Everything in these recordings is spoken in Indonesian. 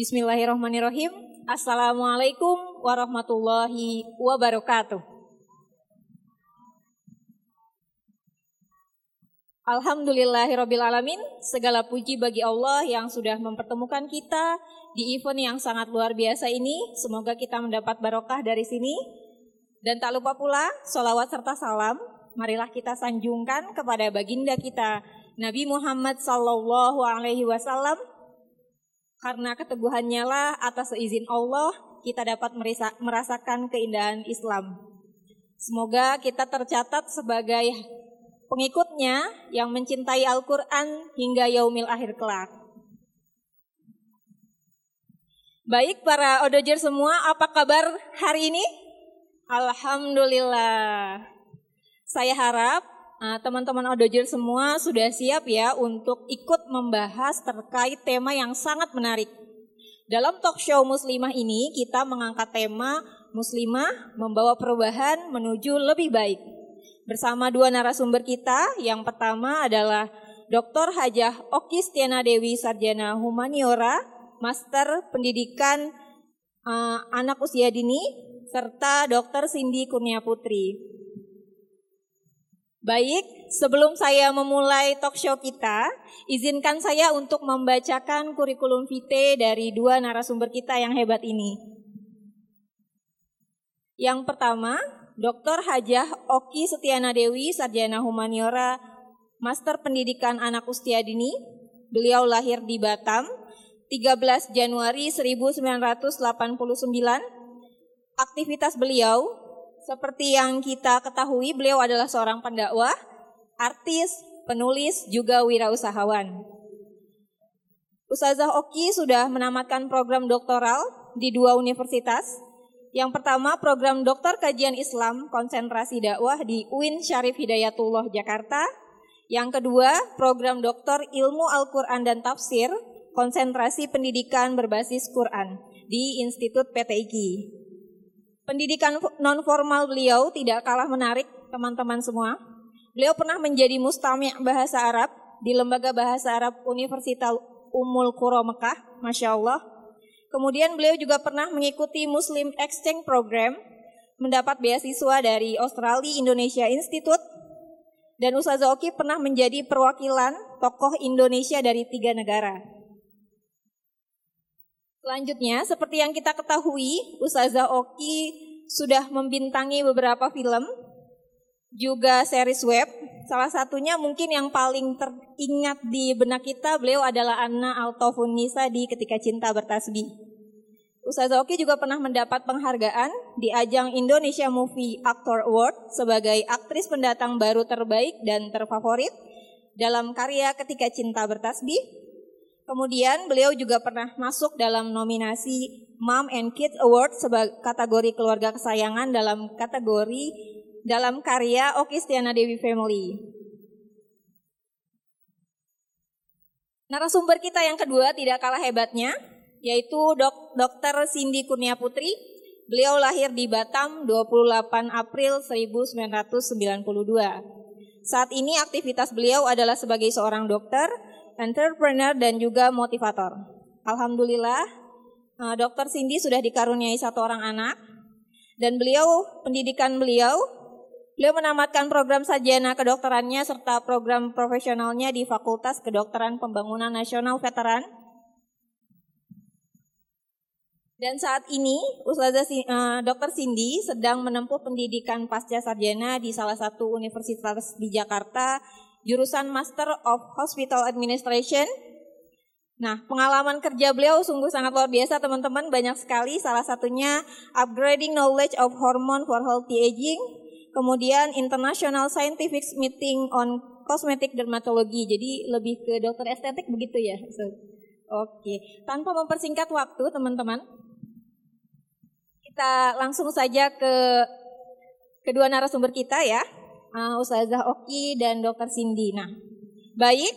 Bismillahirrahmanirrahim. Assalamualaikum warahmatullahi wabarakatuh. Alhamdulillahirrabbilalamin Segala puji bagi Allah yang sudah mempertemukan kita di event yang sangat luar biasa ini Semoga kita mendapat barokah dari sini Dan tak lupa pula solawat serta salam Marilah kita sanjungkan kepada baginda kita Nabi Muhammad Sallallahu Alaihi Wasallam Karena keteguhannya lah atas izin Allah Kita dapat merasakan keindahan Islam Semoga kita tercatat sebagai pengikutnya yang mencintai Al-Quran hingga yaumil akhir kelak. Baik para odojer semua, apa kabar hari ini? Alhamdulillah. Saya harap uh, teman-teman odojer semua sudah siap ya untuk ikut membahas terkait tema yang sangat menarik. Dalam talk show muslimah ini kita mengangkat tema muslimah membawa perubahan menuju lebih baik bersama dua narasumber kita. Yang pertama adalah Dr. Hajah Oki Stiana Dewi Sarjana Humaniora, Master Pendidikan uh, Anak Usia Dini, serta Dr. Cindy Kurnia Putri. Baik, sebelum saya memulai talk show kita, izinkan saya untuk membacakan kurikulum vitae dari dua narasumber kita yang hebat ini. Yang pertama, Dr. Hajah Oki Setiana Dewi, Sarjana Humaniora, Master Pendidikan Anak Usia Dini. Beliau lahir di Batam 13 Januari 1989. Aktivitas beliau seperti yang kita ketahui, beliau adalah seorang pendakwah, artis, penulis, juga wirausahawan. Ustazah Oki sudah menamatkan program doktoral di dua universitas, yang pertama program Dokter Kajian Islam Konsentrasi Dakwah di UIN Syarif Hidayatullah Jakarta. Yang kedua program Dokter Ilmu Al-Quran dan Tafsir Konsentrasi Pendidikan Berbasis Quran di Institut PTIQ. Pendidikan non formal beliau tidak kalah menarik teman-teman semua. Beliau pernah menjadi mustami' bahasa Arab di Lembaga Bahasa Arab Universitas Umul Qura Mekah, Masya Allah. Kemudian beliau juga pernah mengikuti Muslim Exchange Program, mendapat beasiswa dari Australia Indonesia Institute, dan Ustazah Oki pernah menjadi perwakilan tokoh Indonesia dari tiga negara. Selanjutnya, seperti yang kita ketahui, Ustazah Oki sudah membintangi beberapa film, juga series web. Salah satunya mungkin yang paling teringat di benak kita, beliau adalah Anna Altofun Nisa di Ketika Cinta Bertasbih. Ustazah Oki juga pernah mendapat penghargaan di ajang Indonesia Movie Actor Award sebagai aktris pendatang baru terbaik dan terfavorit dalam karya Ketika Cinta Bertasbih. Kemudian beliau juga pernah masuk dalam nominasi Mom and Kids Award sebagai kategori keluarga kesayangan dalam kategori dalam karya Oki Stiana Dewi Family. Narasumber kita yang kedua tidak kalah hebatnya, yaitu dok, Dr. Cindy Kurnia Putri. Beliau lahir di Batam 28 April 1992. Saat ini aktivitas beliau adalah sebagai seorang dokter, entrepreneur, dan juga motivator. Alhamdulillah, eh, Dr. Cindy sudah dikaruniai satu orang anak, dan beliau, pendidikan beliau Beliau menamatkan program sajana kedokterannya serta program profesionalnya di Fakultas Kedokteran Pembangunan Nasional Veteran. Dan saat ini Ustazah uh, Dr. Cindy sedang menempuh pendidikan pasca sarjana di salah satu universitas di Jakarta, jurusan Master of Hospital Administration. Nah, pengalaman kerja beliau sungguh sangat luar biasa teman-teman, banyak sekali. Salah satunya upgrading knowledge of hormone for healthy aging, kemudian International Scientific Meeting on Cosmetic Dermatology. Jadi lebih ke dokter estetik begitu ya. So, Oke, tanpa mempersingkat waktu teman-teman, kita langsung saja ke kedua narasumber kita ya, uh, Ustazah Oki dan Dokter Cindy. Nah, baik,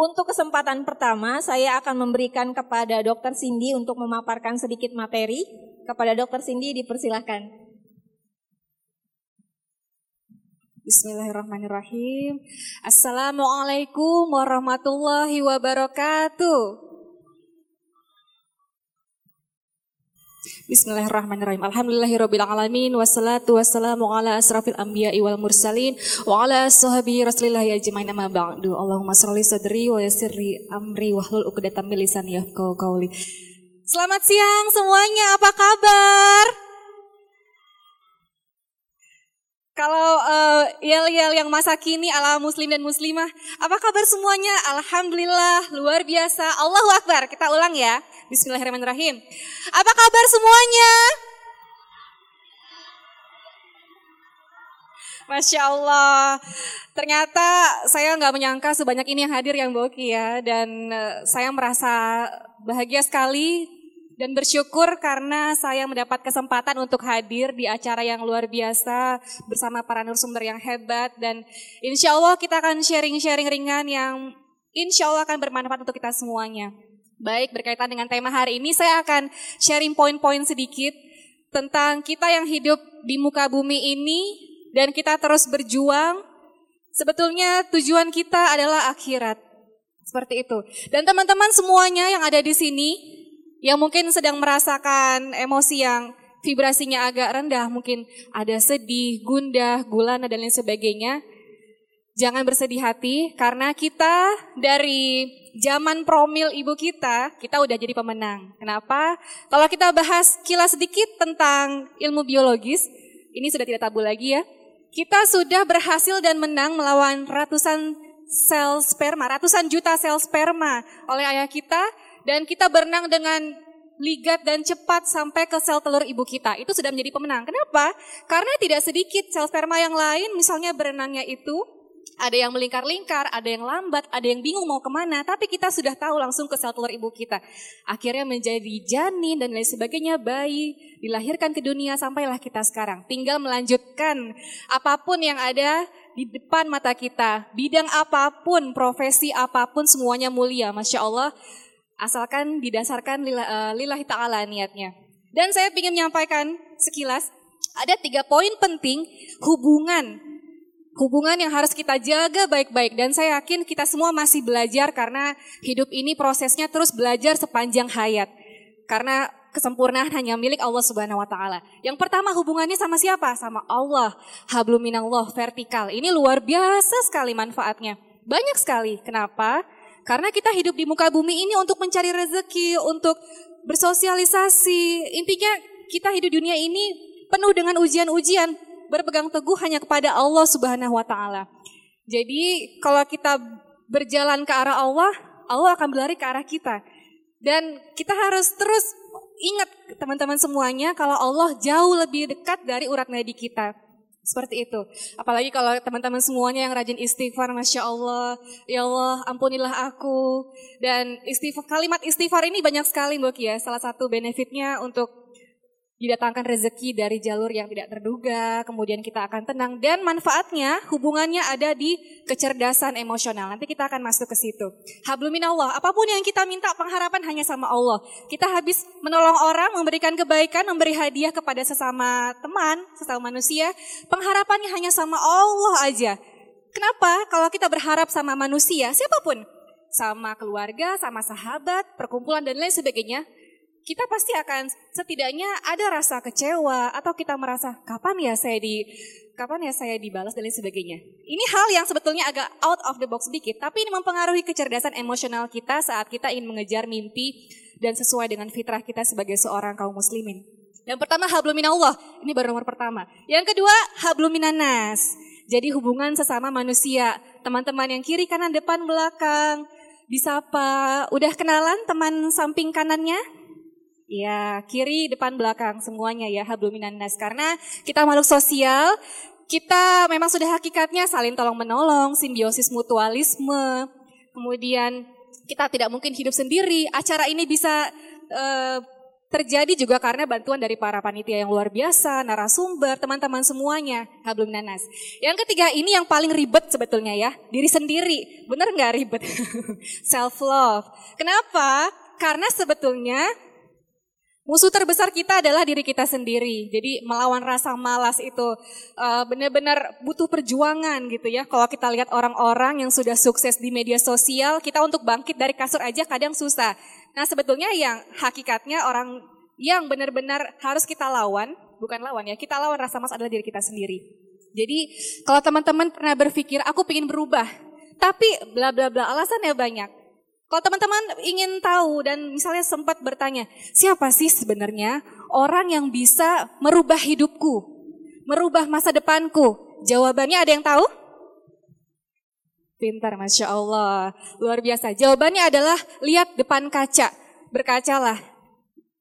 untuk kesempatan pertama saya akan memberikan kepada Dokter Cindy untuk memaparkan sedikit materi. Kepada Dokter Cindy dipersilahkan. Bismillahirrahmanirrahim. Assalamualaikum warahmatullahi wabarakatuh. Bismillahirrahmanirrahim. Alhamdulillahirabbil alamin wassalatu wassalamu ala asrafil anbiya'i wal mursalin wa ala ashabi rasulillah ajmain amma ba'du. Allahumma shalli sadri wa yassirli amri wahlul 'uqdatam min lisani yafqahu qawli. Selamat siang semuanya, apa kabar? Kalau uh, yel-yel yang masa kini ala muslim dan muslimah, apa kabar semuanya? Alhamdulillah, luar biasa. Allahu Akbar. Kita ulang ya. Bismillahirrahmanirrahim. Apa kabar semuanya? Masya Allah, ternyata saya nggak menyangka sebanyak ini yang hadir yang Boki ya, dan eh, saya merasa bahagia sekali dan bersyukur karena saya mendapat kesempatan untuk hadir di acara yang luar biasa bersama para narasumber yang hebat dan insya Allah kita akan sharing-sharing ringan yang insya Allah akan bermanfaat untuk kita semuanya. Baik, berkaitan dengan tema hari ini saya akan sharing poin-poin sedikit tentang kita yang hidup di muka bumi ini dan kita terus berjuang. Sebetulnya tujuan kita adalah akhirat. Seperti itu. Dan teman-teman semuanya yang ada di sini yang mungkin sedang merasakan emosi yang vibrasinya agak rendah, mungkin ada sedih, gundah, gulana dan lain sebagainya. Jangan bersedih hati karena kita dari zaman promil ibu kita, kita udah jadi pemenang. Kenapa? Kalau kita bahas kilas sedikit tentang ilmu biologis, ini sudah tidak tabu lagi ya. Kita sudah berhasil dan menang melawan ratusan sel sperma, ratusan juta sel sperma oleh ayah kita dan kita berenang dengan ligat dan cepat sampai ke sel telur ibu kita. Itu sudah menjadi pemenang. Kenapa? Karena tidak sedikit sel sperma yang lain misalnya berenangnya itu ada yang melingkar-lingkar, ada yang lambat, ada yang bingung mau ke mana, tapi kita sudah tahu langsung ke sel telur ibu kita. Akhirnya menjadi janin dan lain sebagainya, bayi, dilahirkan ke dunia, sampailah kita sekarang. Tinggal melanjutkan apa pun yang ada di depan mata kita, bidang apa pun, profesi apa pun, semuanya mulia, Masya Allah. Asalkan didasarkan eh, lillahi ta'ala niatnya. Dan saya ingin menyampaikan sekilas, ada tiga poin penting hubungan hubungan yang harus kita jaga baik-baik dan saya yakin kita semua masih belajar karena hidup ini prosesnya terus belajar sepanjang hayat. Karena kesempurnaan hanya milik Allah Subhanahu wa taala. Yang pertama hubungannya sama siapa? Sama Allah. Habluminallah vertikal. Ini luar biasa sekali manfaatnya. Banyak sekali. Kenapa? Karena kita hidup di muka bumi ini untuk mencari rezeki, untuk bersosialisasi. Intinya kita hidup dunia ini penuh dengan ujian-ujian berpegang teguh hanya kepada Allah Subhanahu wa taala. Jadi kalau kita berjalan ke arah Allah, Allah akan berlari ke arah kita. Dan kita harus terus ingat teman-teman semuanya kalau Allah jauh lebih dekat dari urat nadi kita. Seperti itu. Apalagi kalau teman-teman semuanya yang rajin istighfar, Masya Allah, Ya Allah, ampunilah aku. Dan istighfar, kalimat istighfar ini banyak sekali Mbak ya. Salah satu benefitnya untuk didatangkan rezeki dari jalur yang tidak terduga, kemudian kita akan tenang dan manfaatnya hubungannya ada di kecerdasan emosional. Nanti kita akan masuk ke situ. Hablumin Allah, apa pun yang kita minta pengharapan hanya sama Allah. Kita habis menolong orang, memberikan kebaikan, memberi hadiah kepada sesama teman, sesama manusia, pengharapannya hanya sama Allah aja. Kenapa? Kalau kita berharap sama manusia, siapa pun, sama keluarga, sama sahabat, perkumpulan dan lain sebagainya, kita pasti akan setidaknya ada rasa kecewa atau kita merasa kapan ya saya di kapan ya saya dibalas dan lain sebagainya. Ini hal yang sebetulnya agak out of the box sedikit, tapi ini mempengaruhi kecerdasan emosional kita saat kita ingin mengejar mimpi dan sesuai dengan fitrah kita sebagai seorang kaum muslimin. Yang pertama hablumin Allah, ini baru nomor pertama. Yang kedua habluminanas. Jadi hubungan sesama manusia, teman-teman yang kiri, kanan, depan, belakang, disapa. Udah kenalan teman samping kanannya? Ya, kiri, depan, belakang semuanya ya habluminan nas. Karena kita makhluk sosial, kita memang sudah hakikatnya saling tolong menolong, simbiosis mutualisme. Kemudian kita tidak mungkin hidup sendiri. Acara ini bisa uh, terjadi juga karena bantuan dari para panitia yang luar biasa, narasumber, teman-teman semuanya, hablum nanas. Yang ketiga ini yang paling ribet sebetulnya ya, diri sendiri. Bener nggak ribet? Self love. Kenapa? Karena sebetulnya Musuh terbesar kita adalah diri kita sendiri. Jadi melawan rasa malas itu uh, benar-benar butuh perjuangan gitu ya. Kalau kita lihat orang-orang yang sudah sukses di media sosial, kita untuk bangkit dari kasur aja kadang susah. Nah sebetulnya yang hakikatnya orang yang benar-benar harus kita lawan, bukan lawan ya, kita lawan rasa malas adalah diri kita sendiri. Jadi kalau teman-teman pernah berpikir aku ingin berubah, tapi bla bla bla alasannya banyak. Kalau teman-teman ingin tahu dan misalnya sempat bertanya, siapa sih sebenarnya orang yang bisa merubah hidupku, merubah masa depanku? Jawabannya ada yang tahu? Pintar, Masya Allah. Luar biasa. Jawabannya adalah lihat depan kaca. Berkacalah.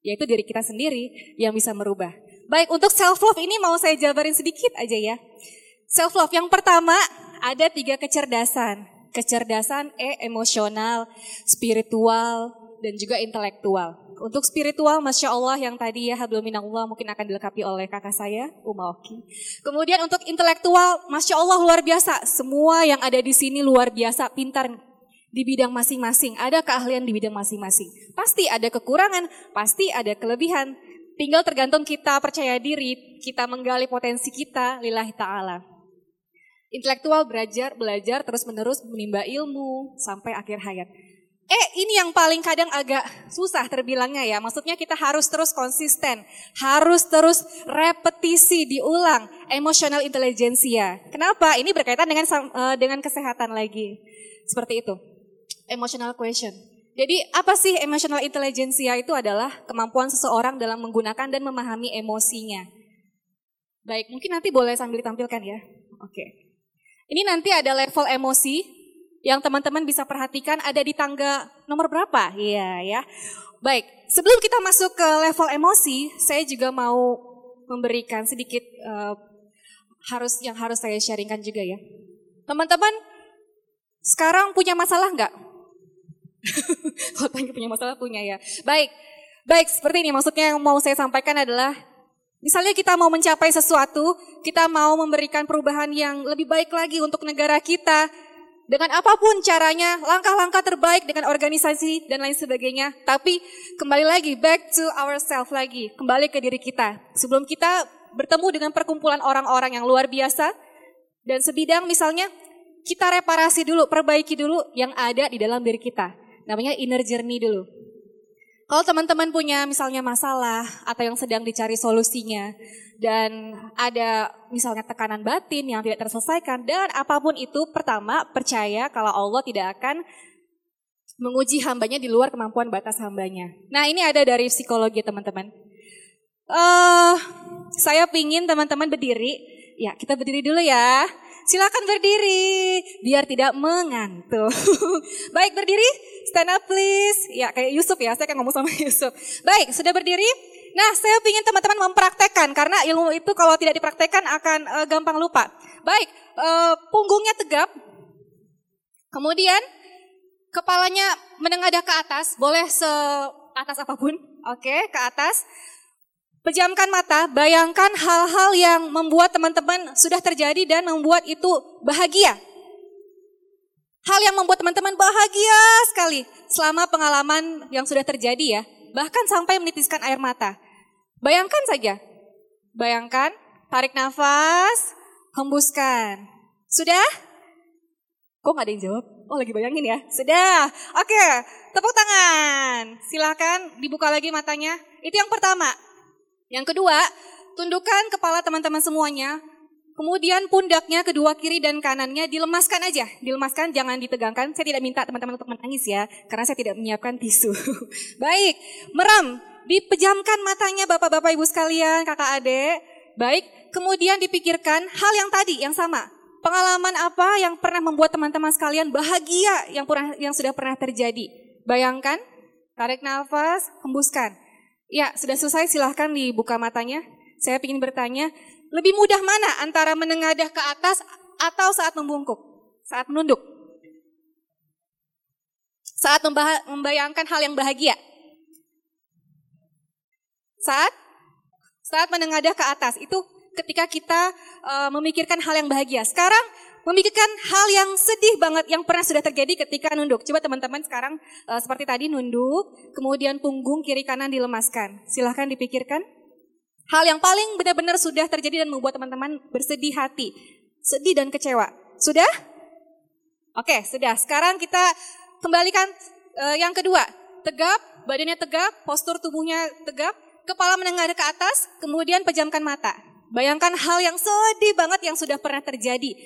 Yaitu diri kita sendiri yang bisa merubah. Baik, untuk self-love ini mau saya jabarin sedikit aja ya. Self-love yang pertama ada tiga kecerdasan kecerdasan e emosional, spiritual, dan juga intelektual. Untuk spiritual, Masya Allah yang tadi ya hablum minallah mungkin akan dilengkapi oleh kakak saya, Uma Oki. Kemudian untuk intelektual, Masya Allah luar biasa. Semua yang ada di sini luar biasa, pintar di bidang masing-masing. Ada keahlian di bidang masing-masing. Pasti ada kekurangan, pasti ada kelebihan. Tinggal tergantung kita percaya diri, kita menggali potensi kita, lillahi ta'ala. Intelektual belajar, belajar terus-menerus menimba ilmu sampai akhir hayat. Eh, ini yang paling kadang agak susah terbilangnya ya. Maksudnya kita harus terus konsisten, harus terus repetisi, diulang. Emotional intelligentsia. Kenapa? Ini berkaitan dengan uh, dengan kesehatan lagi. Seperti itu. Emotional question. Jadi apa sih emotional intelligentsia itu adalah kemampuan seseorang dalam menggunakan dan memahami emosinya. Baik, mungkin nanti boleh sambil ditampilkan ya. Oke. Okay. Ini nanti ada level emosi yang teman-teman bisa perhatikan ada di tangga nomor berapa? Iya ya. Baik, sebelum kita masuk ke level emosi, saya juga mau memberikan sedikit uh, harus yang harus saya sharingkan juga ya. Teman-teman, sekarang punya masalah nggak? Kalau tanya punya masalah punya ya. Baik, baik seperti ini maksudnya yang mau saya sampaikan adalah Misalnya kita mau mencapai sesuatu, kita mau memberikan perubahan yang lebih baik lagi untuk negara kita, dengan apa pun caranya, langkah-langkah terbaik dengan organisasi dan lain sebagainya. Tapi kembali lagi, back to ourselves lagi, kembali ke diri kita. Sebelum kita bertemu dengan perkumpulan orang-orang yang luar biasa, dan sebidang misalnya, kita reparasi dulu, perbaiki dulu yang ada di dalam diri kita. Namanya inner journey dulu. Kalau teman-teman punya misalnya masalah atau yang sedang dicari solusinya dan ada misalnya tekanan batin yang tidak terselesaikan dan apa pun itu pertama percaya kalau Allah tidak akan menguji hambanya di luar kemampuan batas hambanya. Nah ini ada dari psikologi teman-teman. Uh, saya pingin teman-teman berdiri. Ya kita berdiri dulu ya. Silakan berdiri biar tidak mengantuk. Baik berdiri, stand up please. Ya kayak Yusuf ya, saya akan ngomong sama Yusuf. Baik, sudah berdiri? Nah, saya ingin teman-teman mempraktekkan karena ilmu itu kalau tidak dipraktekkan akan uh, gampang lupa. Baik, uh, punggungnya tegap. Kemudian kepalanya menengadah ke atas, boleh se atas apa pun. Oke, okay, ke atas. Pejamkan mata, bayangkan hal-hal yang membuat teman-teman sudah terjadi dan membuat itu bahagia. Hal yang membuat teman-teman bahagia sekali selama pengalaman yang sudah terjadi ya. Bahkan sampai menitiskan air mata. Bayangkan saja. Bayangkan, tarik nafas, hembuskan. Sudah? Kok gak ada yang jawab? Oh lagi bayangin ya. Sudah. Oke, tepuk tangan. Silahkan dibuka lagi matanya. Itu yang pertama. Yang kedua, tundukkan kepala teman-teman semuanya. Kemudian pundaknya kedua kiri dan kanannya dilemaskan aja. Dilemaskan, jangan ditegangkan. Saya tidak minta teman-teman untuk menangis ya, karena saya tidak menyiapkan tisu. Baik, meram. Dipejamkan matanya bapak-bapak ibu sekalian, kakak adik. Baik, kemudian dipikirkan hal yang tadi, yang sama. Pengalaman apa yang pernah membuat teman-teman sekalian bahagia yang pernah yang sudah pernah terjadi? Bayangkan, tarik nafas, hembuskan. Ya, sudah selesai silahkan dibuka matanya. Saya ingin bertanya, lebih mudah mana antara menengadah ke atas atau saat membungkuk? Saat menunduk? Saat membayangkan hal yang bahagia? Saat? Saat menengadah ke atas. Itu ketika kita uh, memikirkan hal yang bahagia. Sekarang memikirkan hal yang sedih banget yang pernah sudah terjadi ketika nunduk. Coba teman-teman sekarang uh, seperti tadi nunduk, kemudian punggung kiri kanan dilemaskan. Silahkan dipikirkan. Hal yang paling benar-benar sudah terjadi dan membuat teman-teman bersedih hati, sedih dan kecewa. Sudah? Oke, sudah. Sekarang kita kembalikan uh, yang kedua. Tegap, badannya tegap, postur tubuhnya tegap. kepala menengadah ke atas, kemudian pejamkan mata. Bayangkan hal yang sedih banget yang sudah pernah terjadi.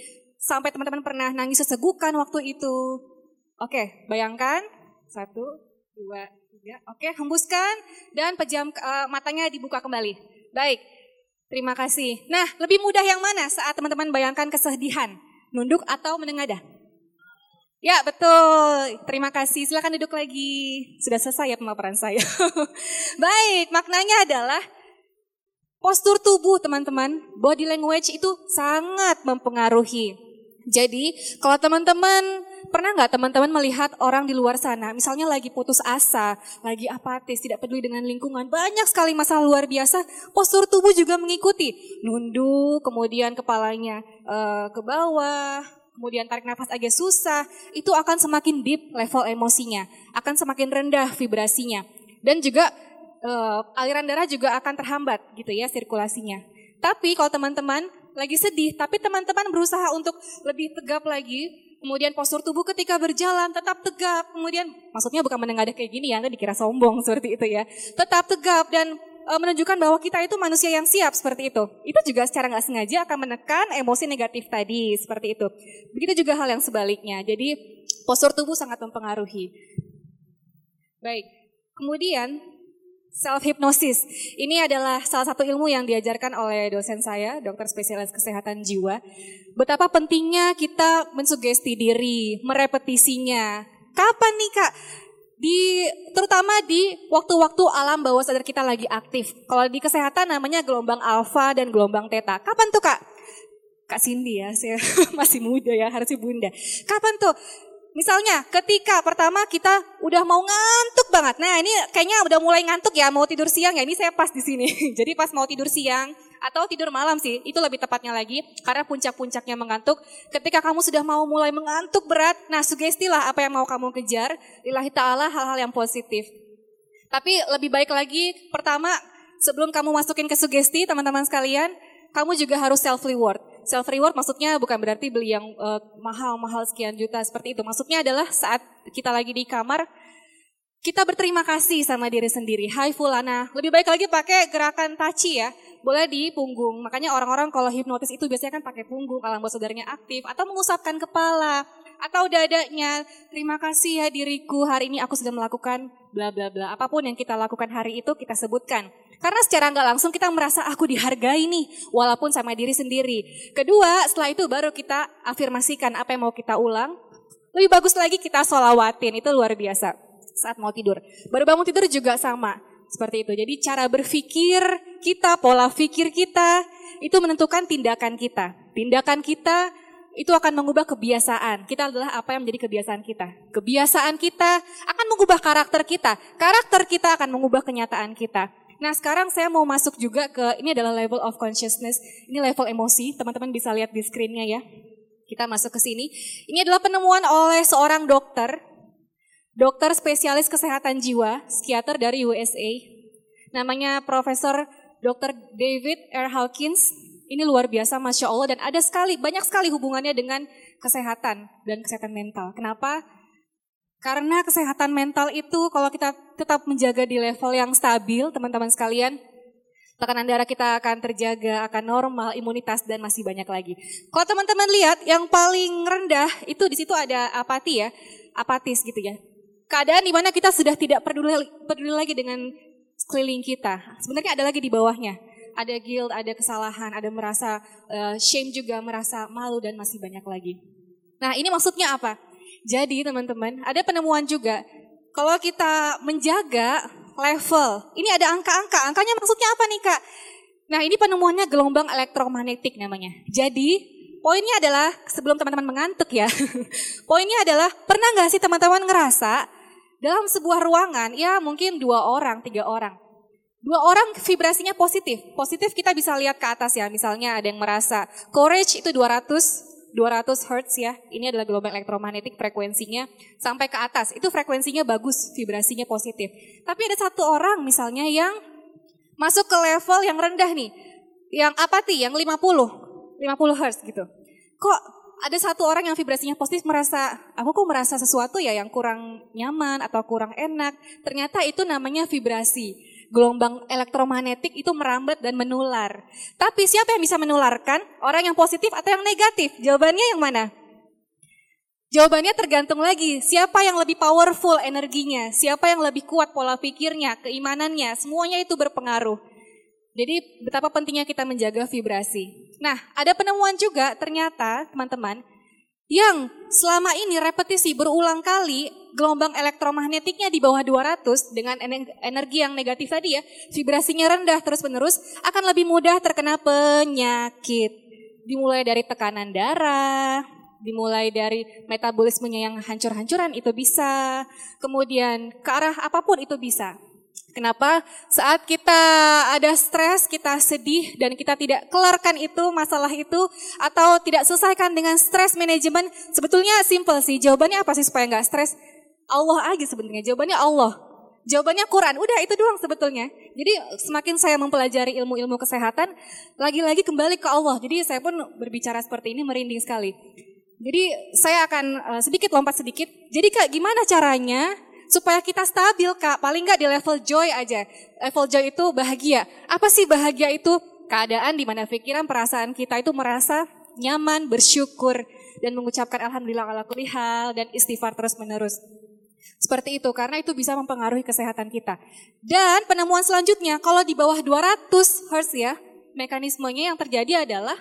Sampai teman-teman pernah nangis sesegukan waktu itu. Oke, bayangkan. Satu, dua, tiga. Oke, hembuskan. Dan pejam uh, matanya dibuka kembali. Baik, terima kasih. Nah, lebih mudah yang mana saat teman-teman bayangkan kesedihan? Nunduk atau menengadah? Ya, betul. Terima kasih. Silakan duduk lagi. Sudah selesai ya pemaparan saya. Baik, maknanya adalah postur tubuh teman-teman, body language itu sangat mempengaruhi. Jadi, kalau teman-teman pernah nggak teman-teman melihat orang di luar sana, misalnya lagi putus asa, lagi apatis, tidak peduli dengan lingkungan, banyak sekali masalah luar biasa, postur tubuh juga mengikuti. Nunduk, kemudian kepalanya uh, ke bawah, kemudian tarik nafas agak susah, itu akan semakin deep level emosinya, akan semakin rendah vibrasinya. Dan juga uh, aliran darah juga akan terhambat gitu ya sirkulasinya. Tapi kalau teman-teman lagi sedih, tapi teman-teman berusaha untuk lebih tegap lagi, kemudian postur tubuh ketika berjalan tetap tegap, kemudian maksudnya bukan menengadah kayak gini ya, nanti dikira sombong seperti itu ya. Tetap tegap dan uh, menunjukkan bahwa kita itu manusia yang siap seperti itu. Itu juga secara nggak sengaja akan menekan emosi negatif tadi seperti itu. Begitu juga hal yang sebaliknya. Jadi postur tubuh sangat mempengaruhi. Baik, kemudian self hypnosis. Ini adalah salah satu ilmu yang diajarkan oleh dosen saya, dokter spesialis kesehatan jiwa. Betapa pentingnya kita mensugesti diri, merepetisinya. Kapan nih kak? di terutama di waktu-waktu alam bawah sadar kita lagi aktif. Kalau di kesehatan namanya gelombang alfa dan gelombang theta. Kapan tuh kak? Kak Cindy ya, saya masih muda ya, harusnya bunda. Kapan tuh? Misalnya ketika pertama kita udah mau ngantuk banget. Nah ini kayaknya udah mulai ngantuk ya, mau tidur siang ya. Ini saya pas di sini. Jadi pas mau tidur siang, atau tidur malam sih, itu lebih tepatnya lagi karena puncak-puncaknya mengantuk. Ketika kamu sudah mau mulai mengantuk berat, nah sugestilah apa yang mau kamu kejar, lillahi ta'ala hal-hal yang positif. Tapi lebih baik lagi, pertama sebelum kamu masukin ke sugesti teman-teman sekalian, kamu juga harus self reward. Self reward maksudnya bukan berarti beli yang eh, mahal-mahal sekian juta seperti itu. Maksudnya adalah saat kita lagi di kamar, kita berterima kasih sama diri sendiri. Hai Fulana, lebih baik lagi pakai gerakan tachi ya boleh di punggung. Makanya orang-orang kalau hipnotis itu biasanya kan pakai punggung, alam bawah sadarnya aktif, atau mengusapkan kepala, atau dadanya. Terima kasih ya diriku, hari ini aku sudah melakukan bla bla bla. Apa pun yang kita lakukan hari itu kita sebutkan. Karena secara nggak langsung kita merasa aku dihargai nih, walaupun sama diri sendiri. Kedua, setelah itu baru kita afirmasikan apa yang mau kita ulang. Lebih bagus lagi kita solawatin, itu luar biasa saat mau tidur. Baru bangun tidur juga sama seperti itu. Jadi cara berpikir kita, pola pikir kita itu menentukan tindakan kita. Tindakan kita itu akan mengubah kebiasaan. Kita adalah apa yang menjadi kebiasaan kita. Kebiasaan kita akan mengubah karakter kita. Karakter kita akan mengubah kenyataan kita. Nah sekarang saya mau masuk juga ke, ini adalah level of consciousness, ini level emosi, teman-teman bisa lihat di screennya ya. Kita masuk ke sini. Ini adalah penemuan oleh seorang dokter dokter spesialis kesehatan jiwa, psikiater dari USA. Namanya Profesor Dr. David R. Hawkins. Ini luar biasa, Masya Allah. Dan ada sekali, banyak sekali hubungannya dengan kesehatan dan kesehatan mental. Kenapa? Karena kesehatan mental itu kalau kita tetap menjaga di level yang stabil, teman-teman sekalian, tekanan darah kita akan terjaga, akan normal, imunitas dan masih banyak lagi. Kalau teman-teman lihat yang paling rendah itu di situ ada apati ya, apatis gitu ya keadaan di mana kita sudah tidak peduli, peduli lagi dengan sekeliling kita. Sebenarnya ada lagi di bawahnya. Ada guilt, ada kesalahan, ada merasa uh, shame juga, merasa malu dan masih banyak lagi. Nah ini maksudnya apa? Jadi teman-teman, ada penemuan juga. Kalau kita menjaga level, ini ada angka-angka. Angkanya maksudnya apa nih kak? Nah ini penemuannya gelombang elektromagnetik namanya. Jadi poinnya adalah sebelum teman-teman mengantuk ya. poinnya adalah pernah nggak sih teman-teman ngerasa dalam sebuah ruangan, ya mungkin dua orang, tiga orang. Dua orang vibrasinya positif. Positif kita bisa lihat ke atas ya. Misalnya ada yang merasa courage itu 200 200 Hz ya. Ini adalah gelombang elektromagnetik frekuensinya sampai ke atas. Itu frekuensinya bagus, vibrasinya positif. Tapi ada satu orang misalnya yang masuk ke level yang rendah nih. Yang apati, yang 50. 50 Hz gitu. Kok ada satu orang yang vibrasinya positif merasa, aku kok merasa sesuatu ya yang kurang nyaman atau kurang enak. Ternyata itu namanya vibrasi. Gelombang elektromagnetik itu merambat dan menular. Tapi siapa yang bisa menularkan? Orang yang positif atau yang negatif? Jawabannya yang mana? Jawabannya tergantung lagi, siapa yang lebih powerful energinya, siapa yang lebih kuat pola pikirnya, keimanannya, semuanya itu berpengaruh. Jadi betapa pentingnya kita menjaga vibrasi. Nah, ada penemuan juga ternyata teman-teman, yang selama ini repetisi berulang kali gelombang elektromagnetiknya di bawah 200 dengan energi yang negatif tadi ya, vibrasinya rendah terus-menerus akan lebih mudah terkena penyakit. Dimulai dari tekanan darah, dimulai dari metabolismenya yang hancur-hancuran itu bisa, kemudian ke arah apa pun itu bisa. Kenapa? Saat kita ada stres, kita sedih dan kita tidak kelarkan itu masalah itu atau tidak selesaikan dengan stres manajemen, sebetulnya simple sih. Jawabannya apa sih supaya nggak stres? Allah aja sebenarnya. Jawabannya Allah. Jawabannya Quran. Udah itu doang sebetulnya. Jadi semakin saya mempelajari ilmu-ilmu kesehatan, lagi-lagi kembali ke Allah. Jadi saya pun berbicara seperti ini merinding sekali. Jadi saya akan uh, sedikit lompat sedikit. Jadi kak gimana caranya supaya kita stabil kak? Paling nggak di level joy aja. Level joy itu bahagia. Apa sih bahagia itu? Keadaan di mana pikiran perasaan kita itu merasa nyaman, bersyukur dan mengucapkan alhamdulillah ala kulli hal dan istighfar terus menerus. Seperti itu, karena itu bisa mempengaruhi kesehatan kita. Dan penemuan selanjutnya, kalau di bawah 200 Hz ya, mekanismenya yang terjadi adalah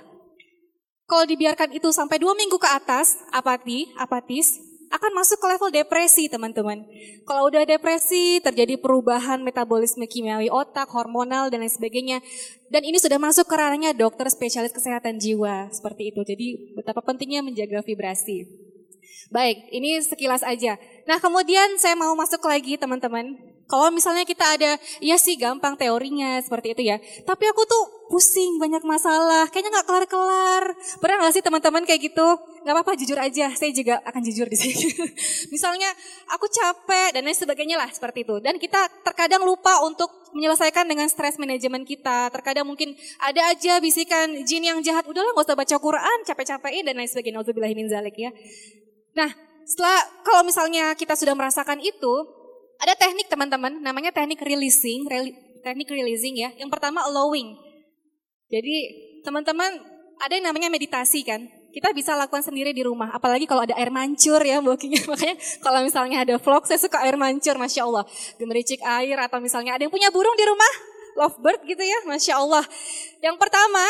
kalau dibiarkan itu sampai dua minggu ke atas, apati, apatis, akan masuk ke level depresi teman-teman. Kalau udah depresi, terjadi perubahan metabolisme kimiawi otak, hormonal, dan lain sebagainya. Dan ini sudah masuk ke ranahnya dokter spesialis kesehatan jiwa, seperti itu. Jadi betapa pentingnya menjaga vibrasi. Baik, ini sekilas aja. Nah kemudian saya mau masuk lagi teman-teman kalau misalnya kita ada, iya sih gampang teorinya seperti itu ya. Tapi aku tuh pusing banyak masalah, kayaknya nggak kelar-kelar. Pernah nggak sih teman-teman kayak gitu? Gak apa-apa, jujur aja. Saya juga akan jujur di sini. misalnya aku capek dan lain sebagainya lah seperti itu. Dan kita terkadang lupa untuk menyelesaikan dengan stres manajemen kita. Terkadang mungkin ada aja bisikan jin yang jahat, udahlah nggak usah baca Quran, capek-capekin dan lain sebagainya. Nauzubillahi zalik ya. Nah, setelah kalau misalnya kita sudah merasakan itu, ada teknik teman-teman, namanya teknik releasing, teknik releasing ya. Yang pertama allowing. Jadi teman-teman ada yang namanya meditasi kan. Kita bisa lakukan sendiri di rumah, apalagi kalau ada air mancur ya bokinya. Makanya kalau misalnya ada vlog, saya suka air mancur, Masya Allah. Gemericik air atau misalnya ada yang punya burung di rumah, lovebird gitu ya, Masya Allah. Yang pertama,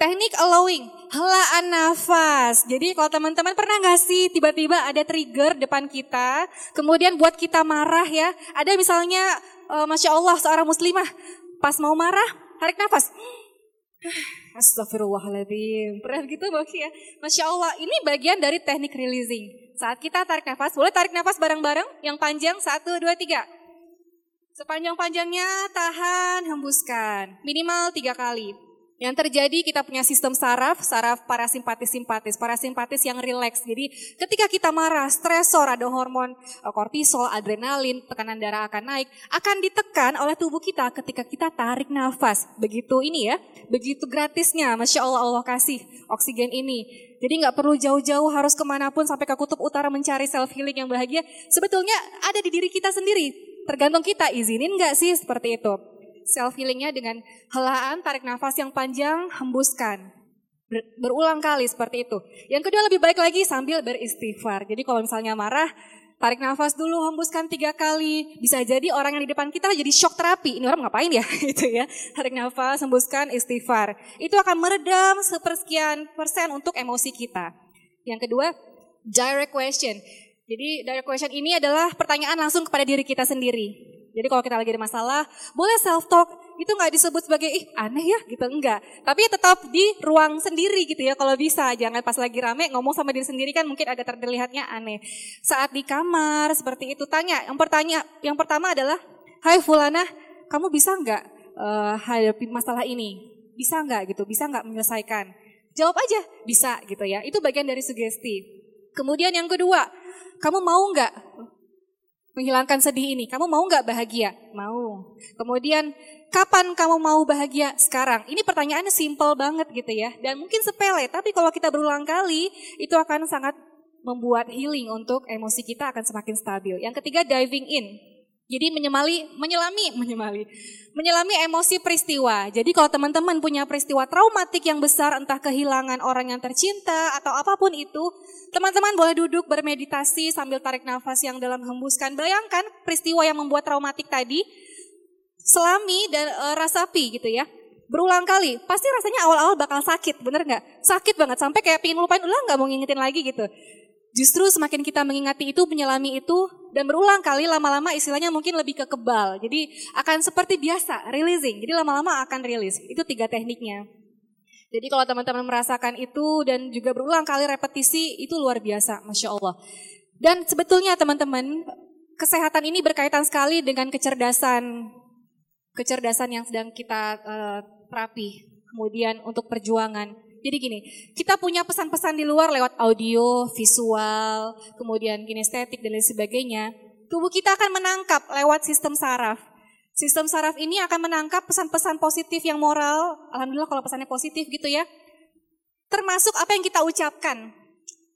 Teknik allowing, helaan nafas. Jadi kalau teman-teman pernah nggak sih tiba-tiba ada trigger depan kita, kemudian buat kita marah ya. Ada misalnya, uh, Masya Allah seorang muslimah, pas mau marah, tarik nafas. Astagfirullahaladzim. Pernah gitu Mbak ya? Masya Allah, ini bagian dari teknik releasing. Saat kita tarik nafas, boleh tarik nafas bareng-bareng, yang panjang, satu, dua, tiga. Sepanjang-panjangnya tahan, hembuskan. Minimal tiga kali. Yang terjadi kita punya sistem saraf, saraf parasimpatis-simpatis, parasimpatis yang rileks. Jadi ketika kita marah, stresor, ada hormon eh, kortisol, adrenalin, tekanan darah akan naik, akan ditekan oleh tubuh kita ketika kita tarik nafas. Begitu ini ya, begitu gratisnya, Masya Allah Allah kasih oksigen ini. Jadi nggak perlu jauh-jauh harus ke mana pun sampai ke kutub utara mencari self healing yang bahagia. Sebetulnya ada di diri kita sendiri. Tergantung kita izinin nggak sih seperti itu self healingnya dengan helaan, tarik nafas yang panjang, hembuskan. Ber, berulang kali seperti itu. Yang kedua lebih baik lagi sambil beristighfar. Jadi kalau misalnya marah, tarik nafas dulu, hembuskan tiga kali. Bisa jadi orang yang di depan kita jadi shock terapi. Ini orang ngapain ya? gitu ya. Tarik nafas, hembuskan, istighfar. Itu akan meredam sepersekian persen untuk emosi kita. Yang kedua, direct question. Jadi direct question ini adalah pertanyaan langsung kepada diri kita sendiri. Jadi kalau kita lagi ada masalah, boleh self talk. Itu nggak disebut sebagai ih aneh ya gitu enggak. Tapi tetap di ruang sendiri gitu ya kalau bisa. Jangan pas lagi rame ngomong sama diri sendiri kan mungkin agak terlihatnya aneh. Saat di kamar seperti itu tanya. Yang pertanya yang pertama adalah, "Hai Fulana, kamu bisa nggak uh, hadapi masalah ini? Bisa nggak gitu? Bisa nggak menyelesaikan?" Jawab aja, bisa gitu ya. Itu bagian dari sugesti. Kemudian yang kedua, kamu mau nggak menghilangkan sedih ini. Kamu mau nggak bahagia? Mau. Kemudian kapan kamu mau bahagia? Sekarang. Ini pertanyaannya simple banget gitu ya. Dan mungkin sepele, tapi kalau kita berulang kali itu akan sangat membuat healing untuk emosi kita akan semakin stabil. Yang ketiga diving in. Jadi menyemali, menyelami, menyemali, menyelami emosi peristiwa. Jadi kalau teman-teman punya peristiwa traumatik yang besar, entah kehilangan orang yang tercinta atau apa pun itu, teman-teman boleh duduk bermeditasi sambil tarik nafas yang dalam hembuskan. Bayangkan peristiwa yang membuat traumatik tadi, selami dan e, rasapi gitu ya. Berulang kali, pasti rasanya awal-awal bakal sakit, bener nggak? Sakit banget, sampai kayak pingin lupain, ulah nggak mau ngingetin lagi gitu. Justru semakin kita mengingati itu, menyelami itu, dan berulang kali lama-lama istilahnya mungkin lebih ke kebal. Jadi akan seperti biasa, releasing. Jadi lama-lama akan rilis. Itu tiga tekniknya. Jadi kalau teman-teman merasakan itu dan juga berulang kali repetisi, itu luar biasa, Masya Allah. Dan sebetulnya teman-teman, kesehatan ini berkaitan sekali dengan kecerdasan, kecerdasan yang sedang kita uh, terapi. Kemudian untuk perjuangan jadi gini, kita punya pesan-pesan di luar lewat audio, visual, kemudian kinestetik dan lain sebagainya. Tubuh kita akan menangkap lewat sistem saraf. Sistem saraf ini akan menangkap pesan-pesan positif yang moral. Alhamdulillah kalau pesannya positif gitu ya. Termasuk apa yang kita ucapkan.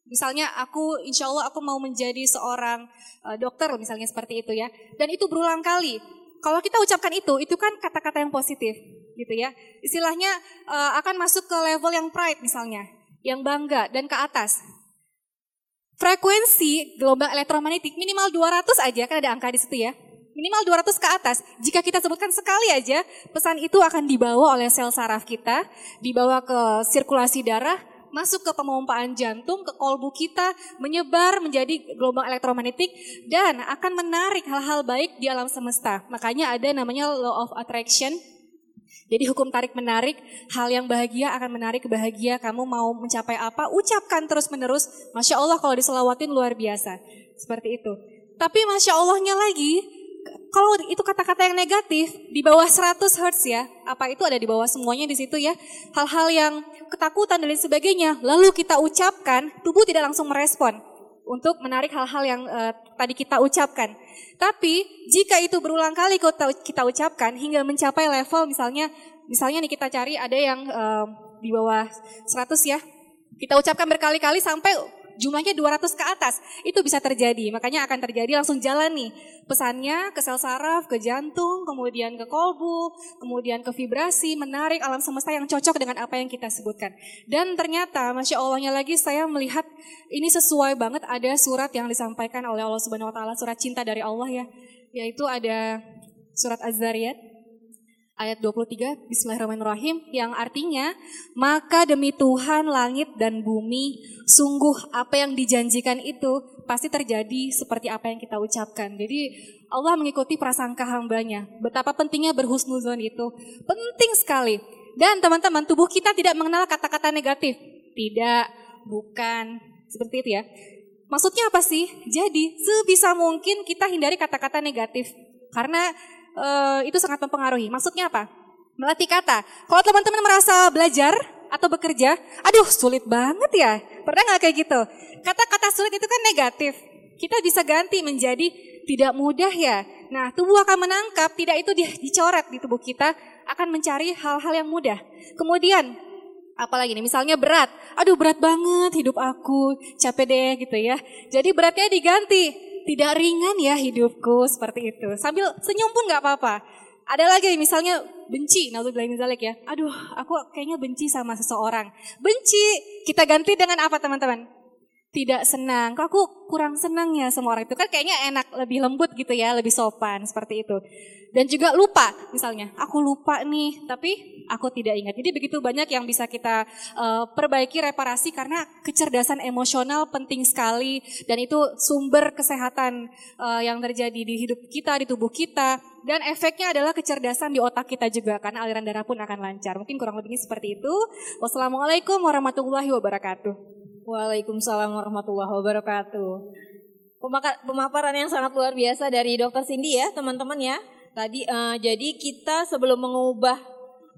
Misalnya aku insya Allah aku mau menjadi seorang uh, dokter misalnya seperti itu ya. Dan itu berulang kali. Kalau kita ucapkan itu, itu kan kata-kata yang positif gitu ya. Istilahnya uh, akan masuk ke level yang pride misalnya, yang bangga dan ke atas. Frekuensi gelombang elektromagnetik minimal 200 aja, kan ada angka di situ ya. Minimal 200 ke atas. Jika kita sebutkan sekali aja, pesan itu akan dibawa oleh sel saraf kita, dibawa ke sirkulasi darah, masuk ke pemompaan jantung, ke kolbu kita, menyebar menjadi gelombang elektromagnetik, dan akan menarik hal-hal baik di alam semesta. Makanya ada namanya law of attraction, jadi hukum tarik menarik, hal yang bahagia akan menarik bahagia. Kamu mau mencapai apa, ucapkan terus menerus. Masya Allah kalau diselawatin luar biasa. Seperti itu. Tapi Masya Allahnya lagi, kalau itu kata-kata yang negatif, di bawah 100 Hz ya, apa itu ada di bawah semuanya di situ ya. Hal-hal yang ketakutan dan lain sebagainya, lalu kita ucapkan, tubuh tidak langsung merespon untuk menarik hal-hal yang uh, tadi kita ucapkan. Tapi jika itu berulang kali kita ucapkan hingga mencapai level misalnya misalnya nih kita cari ada yang uh, di bawah 100 ya. Kita ucapkan berkali-kali sampai jumlahnya 200 ke atas, itu bisa terjadi. Makanya akan terjadi langsung jalan nih. Pesannya ke sel saraf, ke jantung, kemudian ke kolbu, kemudian ke vibrasi, menarik alam semesta yang cocok dengan apa yang kita sebutkan. Dan ternyata, Masya Allahnya lagi saya melihat ini sesuai banget ada surat yang disampaikan oleh Allah Subhanahu Wa Taala, surat cinta dari Allah ya. Yaitu ada surat Az-Zariyat ayat 23 Bismillahirrahmanirrahim yang artinya maka demi Tuhan langit dan bumi sungguh apa yang dijanjikan itu pasti terjadi seperti apa yang kita ucapkan. Jadi Allah mengikuti prasangka hambanya. Betapa pentingnya berhusnuzon itu. Penting sekali. Dan teman-teman tubuh kita tidak mengenal kata-kata negatif. Tidak, bukan, seperti itu ya. Maksudnya apa sih? Jadi sebisa mungkin kita hindari kata-kata negatif. Karena uh, itu sangat mempengaruhi. Maksudnya apa? Melatih kata. Kalau teman-teman merasa belajar atau bekerja, aduh sulit banget ya. Pernah nggak kayak gitu? Kata-kata sulit itu kan negatif. Kita bisa ganti menjadi tidak mudah ya. Nah, tubuh akan menangkap, tidak itu dicoret di tubuh kita, akan mencari hal-hal yang mudah. Kemudian, apalagi nih, misalnya berat. Aduh berat banget hidup aku, capek deh gitu ya. Jadi beratnya diganti, tidak ringan ya hidupku seperti itu. Sambil senyum pun nggak apa-apa. Ada lagi misalnya benci, naudzubillah ya. Aduh, aku kayaknya benci sama seseorang. Benci, kita ganti dengan apa teman-teman? Tidak senang. Kok aku kurang senang ya sama orang itu? Kan kayaknya enak, lebih lembut gitu ya, lebih sopan seperti itu. Dan juga lupa, misalnya, aku lupa nih, tapi aku tidak ingat. Jadi begitu banyak yang bisa kita uh, perbaiki, reparasi karena kecerdasan emosional penting sekali dan itu sumber kesehatan uh, yang terjadi di hidup kita, di tubuh kita. Dan efeknya adalah kecerdasan di otak kita juga karena aliran darah pun akan lancar. Mungkin kurang lebihnya seperti itu. Wassalamualaikum warahmatullahi wabarakatuh. Waalaikumsalam warahmatullahi wabarakatuh. Pemaparan yang sangat luar biasa dari Dokter Cindy ya, teman-teman ya. Tadi uh, jadi kita sebelum mengubah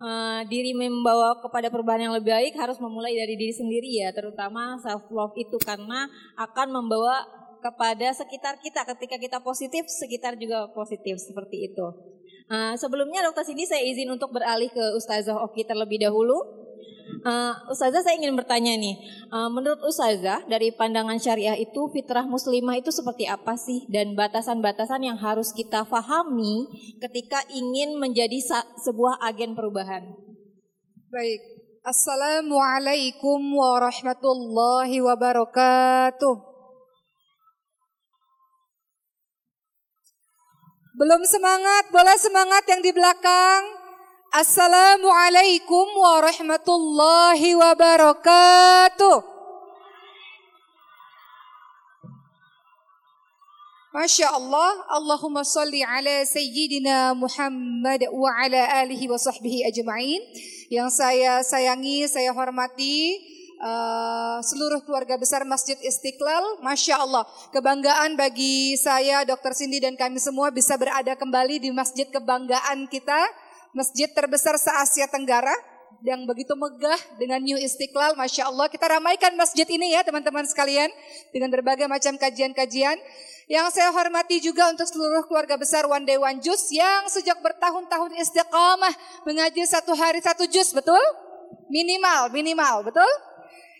uh, diri membawa kepada perubahan yang lebih baik harus memulai dari diri sendiri ya, terutama self love itu karena akan membawa kepada sekitar kita. Ketika kita positif, sekitar juga positif seperti itu. Uh, sebelumnya Dokter Cindy saya izin untuk beralih ke Ustazah Oki terlebih dahulu. Uh, Ustazah saya ingin bertanya nih, uh, menurut Ustazah dari pandangan syariah itu fitrah muslimah itu seperti apa sih dan batasan-batasan yang harus kita fahami ketika ingin menjadi sebuah agen perubahan? Baik, Assalamualaikum warahmatullahi wabarakatuh. Belum semangat, boleh semangat yang di belakang. Assalamualaikum warahmatullahi wabarakatuh. Masya Allah, Allahumma salli ala Sayyidina Muhammad wa ala alihi wa sahbihi ajma'in. Yang saya sayangi, saya hormati, uh, seluruh keluarga besar Masjid Istiqlal. Masya Allah, kebanggaan bagi saya, Dr. Cindy dan kami semua bisa berada kembali di masjid kebanggaan kita masjid terbesar se-Asia Tenggara yang begitu megah dengan New Istiqlal. Masya Allah kita ramaikan masjid ini ya teman-teman sekalian dengan berbagai macam kajian-kajian. Yang saya hormati juga untuk seluruh keluarga besar One Day One Jus yang sejak bertahun-tahun istiqamah mengaji satu hari satu jus, betul? Minimal, minimal, betul?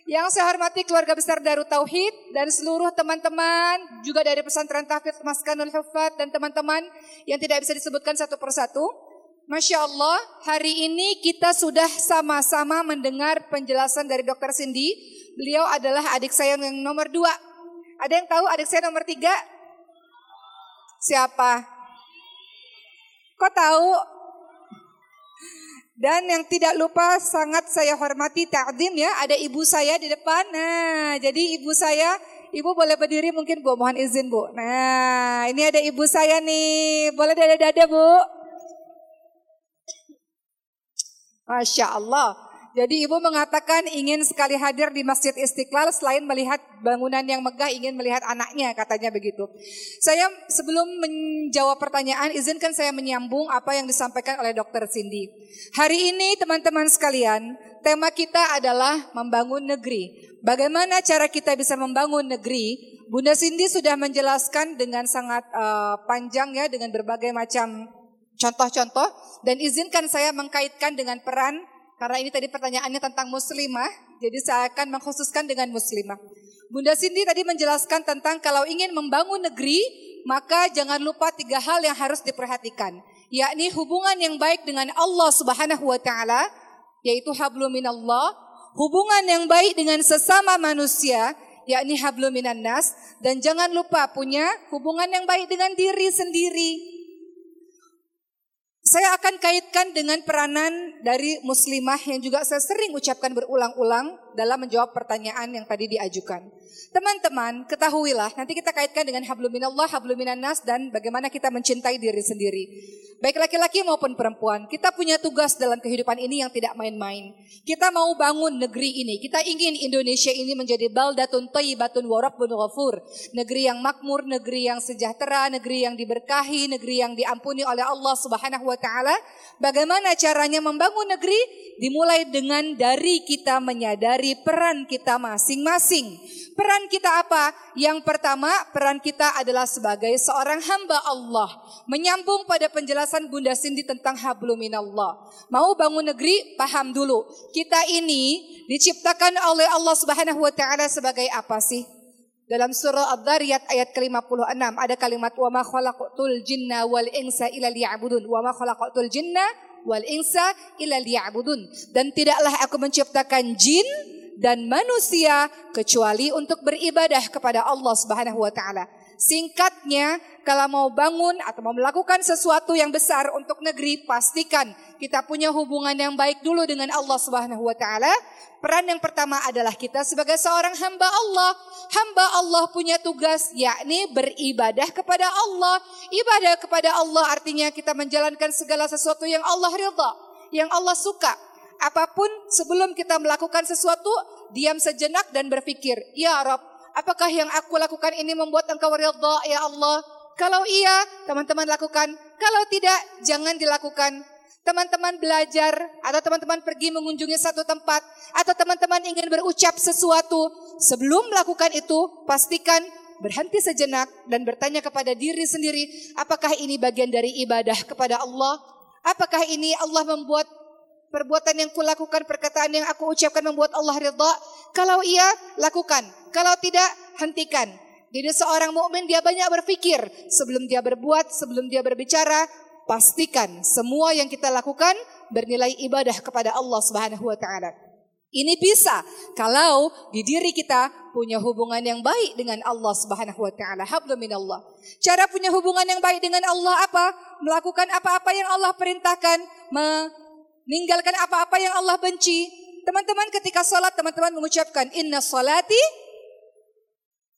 Yang saya hormati keluarga besar Darut Tauhid dan seluruh teman-teman juga dari pesantren Tahfidz Maskanul Hufat dan teman-teman yang tidak bisa disebutkan satu persatu. Masya Allah, hari ini kita sudah sama-sama mendengar penjelasan dari Dokter Cindy. Beliau adalah adik saya yang nomor dua. Ada yang tahu adik saya nomor tiga? Siapa? Kok tahu? Dan yang tidak lupa sangat saya hormati ta'dim ya, ada ibu saya di depan. Nah, jadi ibu saya, ibu boleh berdiri mungkin Bu, mohon izin Bu. Nah, ini ada ibu saya nih, boleh dada-dada Bu. Masya Allah. Jadi ibu mengatakan ingin sekali hadir di Masjid Istiqlal selain melihat bangunan yang megah ingin melihat anaknya katanya begitu. Saya sebelum menjawab pertanyaan izinkan saya menyambung apa yang disampaikan oleh Dr. Cindy. Hari ini teman-teman sekalian tema kita adalah membangun negeri. Bagaimana cara kita bisa membangun negeri? Bunda Cindy sudah menjelaskan dengan sangat uh, panjang ya dengan berbagai macam contoh-contoh dan izinkan saya mengkaitkan dengan peran karena ini tadi pertanyaannya tentang muslimah, jadi saya akan mengkhususkan dengan muslimah. Bunda Cindy tadi menjelaskan tentang kalau ingin membangun negeri, maka jangan lupa tiga hal yang harus diperhatikan, yakni hubungan yang baik dengan Allah Subhanahu wa taala, yaitu hablum minallah, hubungan yang baik dengan sesama manusia, yakni hablum minan nas, dan jangan lupa punya hubungan yang baik dengan diri sendiri, saya akan kaitkan dengan peranan dari muslimah yang juga saya sering ucapkan berulang-ulang dalam menjawab pertanyaan yang tadi diajukan. Teman-teman, ketahuilah nanti kita kaitkan dengan hablum minallah, hablum nas dan bagaimana kita mencintai diri sendiri. Baik laki-laki maupun perempuan, kita punya tugas dalam kehidupan ini yang tidak main-main. Kita mau bangun negeri ini. Kita ingin Indonesia ini menjadi baldatun thayyibatun wa rabbun ghafur. Negeri yang makmur, negeri yang sejahtera, negeri yang diberkahi, negeri yang diampuni oleh Allah Subhanahu wa taala. Bagaimana caranya membangun negeri? Dimulai dengan dari kita menyadari peran kita masing-masing. Peran kita apa? Yang pertama, peran kita adalah sebagai seorang hamba Allah. Menyambung pada penjelasan Bunda Cindy tentang habluminallah. Mau bangun negeri, paham dulu. Kita ini diciptakan oleh Allah Subhanahu wa taala sebagai apa sih? Dalam surah Ad-Dariyat ayat ke-56 ada kalimat wa ma khalaqtul jinna wal insa illa liya'budun. Wa ma khalaqtul jinna wal insa illa liya'budun. Dan tidaklah aku menciptakan jin dan manusia kecuali untuk beribadah kepada Allah Subhanahu wa taala. Singkatnya, kalau mau bangun atau mau melakukan sesuatu yang besar untuk negeri, pastikan kita punya hubungan yang baik dulu dengan Allah Subhanahu wa taala. Peran yang pertama adalah kita sebagai seorang hamba Allah. Hamba Allah punya tugas yakni beribadah kepada Allah. Ibadah kepada Allah artinya kita menjalankan segala sesuatu yang Allah ridha, yang Allah suka. Apa pun sebelum kita melakukan sesuatu, diam sejenak dan berpikir, "Ya Rabb, Apakah yang aku lakukan ini membuat engkau ridha ya Allah? Kalau iya, teman-teman lakukan. Kalau tidak, jangan dilakukan. Teman-teman belajar atau teman-teman pergi mengunjungi satu tempat atau teman-teman ingin berucap sesuatu, sebelum melakukan itu pastikan berhenti sejenak dan bertanya kepada diri sendiri, apakah ini bagian dari ibadah kepada Allah? Apakah ini Allah membuat perbuatan yang kulakukan, perkataan yang aku ucapkan membuat Allah ridha? Kalau iya, lakukan. Kalau tidak, hentikan. Jadi seorang mukmin dia banyak berpikir sebelum dia berbuat, sebelum dia berbicara, pastikan semua yang kita lakukan bernilai ibadah kepada Allah Subhanahu wa taala. Ini bisa kalau di diri kita punya hubungan yang baik dengan Allah Subhanahu wa taala. Hablum minallah. Cara punya hubungan yang baik dengan Allah apa? Melakukan apa-apa yang Allah perintahkan, meninggalkan apa-apa yang Allah benci. Teman-teman ketika salat teman-teman mengucapkan inna salati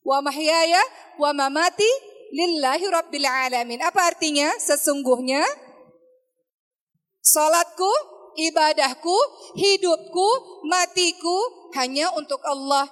wa mahyaya wa mamati lillahi rabbil alamin. Apa artinya? Sesungguhnya salatku ibadahku, hidupku, matiku hanya untuk Allah.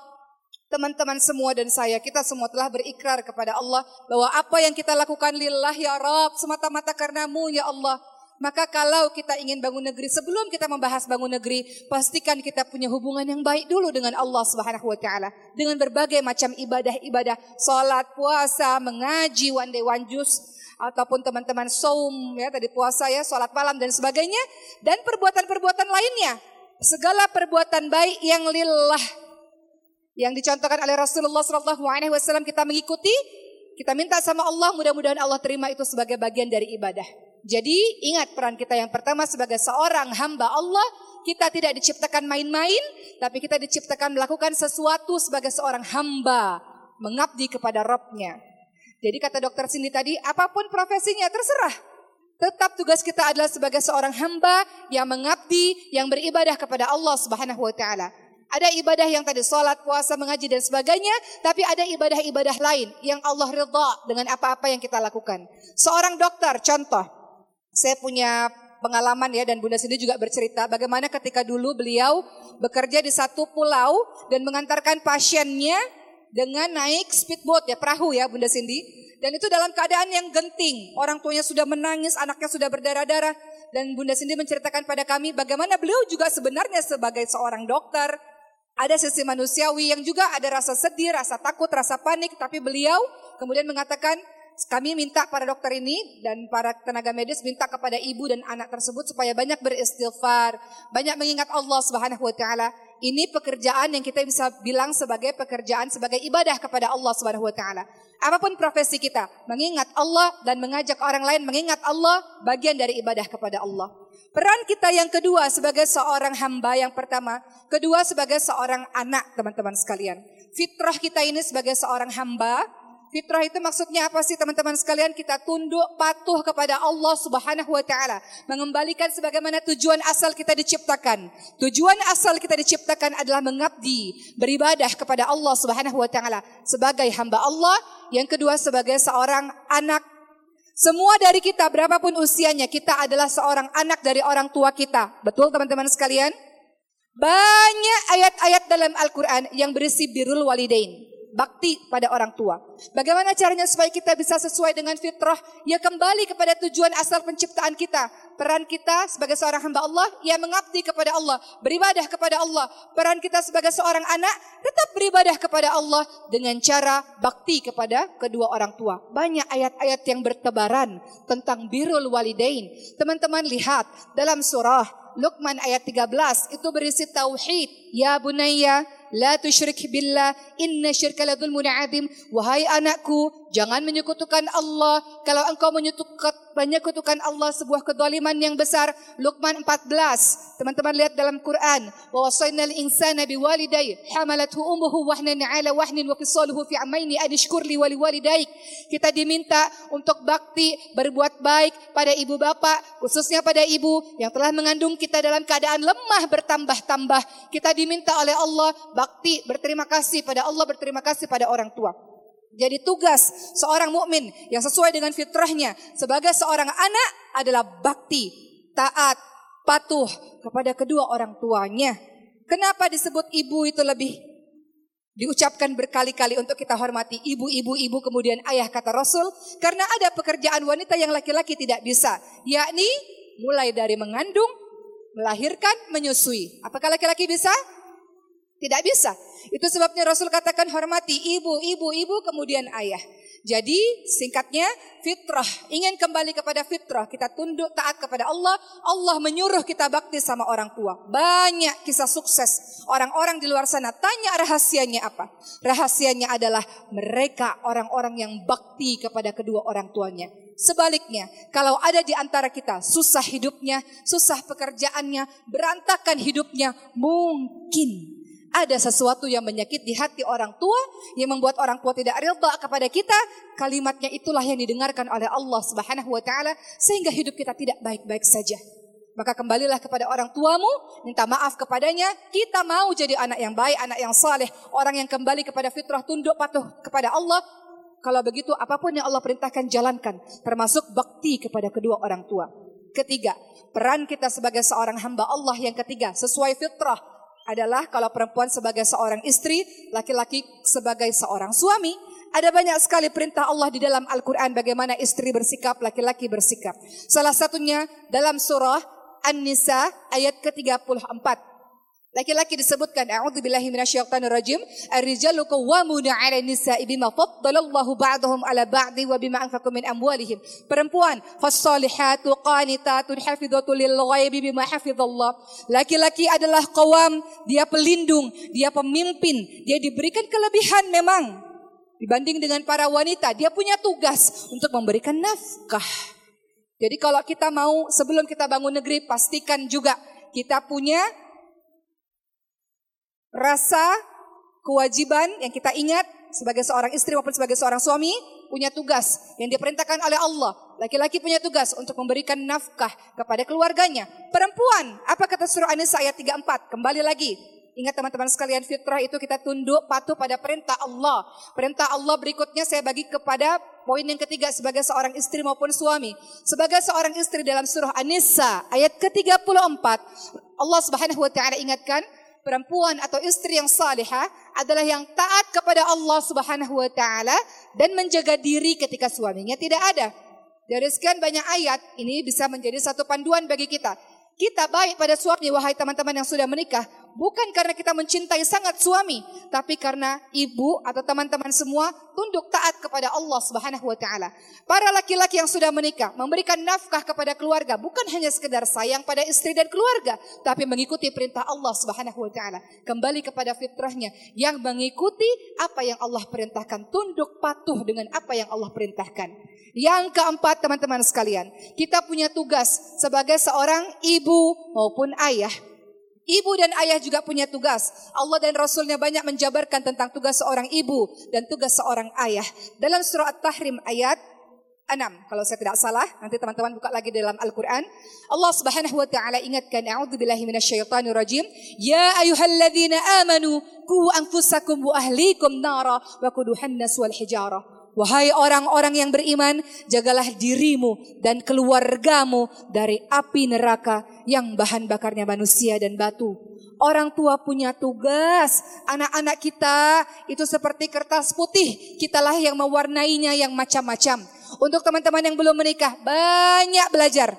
Teman-teman semua dan saya, kita semua telah berikrar kepada Allah bahwa apa yang kita lakukan lillah ya Rabb, semata-mata karenamu ya Allah. Maka kalau kita ingin bangun negeri, sebelum kita membahas bangun negeri, pastikan kita punya hubungan yang baik dulu dengan Allah Subhanahu wa taala. Dengan berbagai macam ibadah-ibadah, salat, puasa, mengaji, one day one juice, ataupun teman-teman saum ya tadi puasa ya, salat malam dan sebagainya dan perbuatan-perbuatan lainnya. Segala perbuatan baik yang lillah yang dicontohkan oleh Rasulullah Wasallam kita mengikuti, kita minta sama Allah mudah-mudahan Allah terima itu sebagai bagian dari ibadah. Jadi ingat peran kita yang pertama sebagai seorang hamba Allah, kita tidak diciptakan main-main, tapi kita diciptakan melakukan sesuatu sebagai seorang hamba, mengabdi kepada Robnya. Jadi kata dokter Cindy tadi, apa pun profesinya terserah. Tetap tugas kita adalah sebagai seorang hamba yang mengabdi, yang beribadah kepada Allah Subhanahu wa taala. Ada ibadah yang tadi salat, puasa, mengaji dan sebagainya, tapi ada ibadah-ibadah lain yang Allah ridha dengan apa-apa yang kita lakukan. Seorang dokter, contoh, saya punya pengalaman ya dan Bunda Cindy juga bercerita bagaimana ketika dulu beliau bekerja di satu pulau dan mengantarkan pasiennya dengan naik speedboat ya perahu ya Bunda Cindy. Dan itu dalam keadaan yang genting. Orang tuanya sudah menangis anaknya sudah berdarah-darah. Dan Bunda Cindy menceritakan pada kami bagaimana beliau juga sebenarnya sebagai seorang dokter. Ada sisi manusiawi yang juga ada rasa sedih, rasa takut, rasa panik. Tapi beliau kemudian mengatakan kami minta para dokter ini dan para tenaga medis minta kepada ibu dan anak tersebut supaya banyak beristighfar, banyak mengingat Allah Subhanahu wa taala. Ini pekerjaan yang kita bisa bilang sebagai pekerjaan sebagai ibadah kepada Allah Subhanahu wa taala. Apa pun profesi kita, mengingat Allah dan mengajak orang lain mengingat Allah bagian dari ibadah kepada Allah. Peran kita yang kedua sebagai seorang hamba yang pertama, kedua sebagai seorang anak teman-teman sekalian. Fitrah kita ini sebagai seorang hamba Fitrah itu maksudnya apa sih teman-teman sekalian? Kita tunduk patuh kepada Allah Subhanahu wa taala, mengembalikan sebagaimana tujuan asal kita diciptakan. Tujuan asal kita diciptakan adalah mengabdi, beribadah kepada Allah Subhanahu wa taala sebagai hamba Allah, yang kedua sebagai seorang anak semua dari kita berapapun usianya kita adalah seorang anak dari orang tua kita. Betul teman-teman sekalian? Banyak ayat-ayat dalam Al-Quran yang berisi birul walidain bakti pada orang tua. Bagaimana caranya supaya kita bisa sesuai dengan fitrah? Ya kembali kepada tujuan asal penciptaan kita. Peran kita sebagai seorang hamba Allah, ya mengabdi kepada Allah, beribadah kepada Allah. Peran kita sebagai seorang anak, tetap beribadah kepada Allah dengan cara bakti kepada kedua orang tua. Banyak ayat-ayat yang bertebaran tentang birul walidain. Teman-teman lihat dalam surah Luqman ayat 13 itu berisi tauhid. Ya bunayya La tusyrik billah inna syirka la adim. Wahai anakku, jangan menyekutukan Allah. Kalau engkau menyekutukan, Allah sebuah kedoliman yang besar. Luqman 14. Teman-teman lihat dalam Quran. Wa wasaina al-insana biwalidayhi hamalathu ummuhu wahnan ala wahnin wa fisaluhu fi amaini adishkur li wali. Kita diminta untuk bakti berbuat baik pada ibu bapak, khususnya pada ibu yang telah mengandung kita dalam keadaan lemah bertambah-tambah. Kita diminta oleh Allah bakti, berterima kasih pada Allah, berterima kasih pada orang tua. Jadi tugas seorang mukmin yang sesuai dengan fitrahnya sebagai seorang anak adalah bakti, taat, patuh kepada kedua orang tuanya. Kenapa disebut ibu itu lebih diucapkan berkali-kali untuk kita hormati ibu-ibu ibu kemudian ayah kata Rasul karena ada pekerjaan wanita yang laki-laki tidak bisa yakni mulai dari mengandung melahirkan menyusui apakah laki-laki bisa tidak bisa. Itu sebabnya Rasul katakan hormati ibu, ibu, ibu, kemudian ayah. Jadi singkatnya fitrah, ingin kembali kepada fitrah, kita tunduk taat kepada Allah, Allah menyuruh kita bakti sama orang tua. Banyak kisah sukses orang-orang di luar sana, tanya rahasianya apa? Rahasianya adalah mereka orang-orang yang bakti kepada kedua orang tuanya. Sebaliknya, kalau ada di antara kita susah hidupnya, susah pekerjaannya, berantakan hidupnya, mungkin ada sesuatu yang menyakit di hati orang tua yang membuat orang tua tidak ridha kepada kita, kalimatnya itulah yang didengarkan oleh Allah Subhanahu wa taala sehingga hidup kita tidak baik-baik saja. Maka kembalilah kepada orang tuamu, minta maaf kepadanya. Kita mau jadi anak yang baik, anak yang saleh, orang yang kembali kepada fitrah tunduk patuh kepada Allah. Kalau begitu apa pun yang Allah perintahkan jalankan, termasuk bakti kepada kedua orang tua. Ketiga, peran kita sebagai seorang hamba Allah yang ketiga sesuai fitrah adalah kalau perempuan sebagai seorang istri, laki-laki sebagai seorang suami. Ada banyak sekali perintah Allah di dalam Al-Quran bagaimana istri bersikap, laki-laki bersikap. Salah satunya dalam surah An-Nisa ayat ke-34. Laki-laki disebutkan a'udzubillahi minasyaitonir rajim ar-rijalu qawwamuna 'ala nisa'i bima faddalallahu ba'dahum 'ala ba'di wa bima anfaqu min amwalihim. Perempuan fas-salihatu qanitatun hafidhatu lil ghaibi bima hafizallah. Laki-laki adalah qawam, dia pelindung, dia pemimpin, dia diberikan kelebihan memang dibanding dengan para wanita. Dia punya tugas untuk memberikan nafkah. Jadi kalau kita mau sebelum kita bangun negeri pastikan juga kita punya rasa kewajiban yang kita ingat sebagai seorang istri maupun sebagai seorang suami punya tugas yang diperintahkan oleh Allah. Laki-laki punya tugas untuk memberikan nafkah kepada keluarganya. Perempuan, apa kata surah An-Nisa ayat 34? Kembali lagi. Ingat teman-teman sekalian fitrah itu kita tunduk patuh pada perintah Allah. Perintah Allah berikutnya saya bagi kepada poin yang ketiga sebagai seorang istri maupun suami. Sebagai seorang istri dalam surah An-Nisa ayat ke-34 Allah Subhanahu wa taala ingatkan perempuan atau istri yang salihah adalah yang taat kepada Allah Subhanahu wa taala dan menjaga diri ketika suaminya tidak ada. Dari sekian banyak ayat, ini bisa menjadi satu panduan bagi kita. Kita baik pada suami, wahai teman-teman yang sudah menikah, bukan karena kita mencintai sangat suami, tapi karena ibu atau teman-teman semua tunduk taat kepada Allah Subhanahu wa taala. Para laki-laki yang sudah menikah memberikan nafkah kepada keluarga bukan hanya sekedar sayang pada istri dan keluarga, tapi mengikuti perintah Allah Subhanahu wa taala. Kembali kepada fitrahnya yang mengikuti apa yang Allah perintahkan, tunduk patuh dengan apa yang Allah perintahkan. Yang keempat teman-teman sekalian, kita punya tugas sebagai seorang ibu maupun ayah Ibu dan ayah juga punya tugas. Allah dan Rasulnya banyak menjabarkan tentang tugas seorang ibu dan tugas seorang ayah. Dalam surah At-Tahrim ayat 6 kalau saya tidak salah nanti teman-teman buka lagi dalam Al-Qur'an Allah Subhanahu wa taala ingatkan a'udzubillahi minasyaitonir rajim ya ayyuhalladzina amanu qu anfusakum wa ahlikum nara wa quduhan nas wal hijarah Wahai orang-orang yang beriman, jagalah dirimu dan keluargamu dari api neraka yang bahan bakarnya manusia dan batu. Orang tua punya tugas, anak-anak kita itu seperti kertas putih, kitalah yang mewarnainya yang macam-macam. Untuk teman-teman yang belum menikah, banyak belajar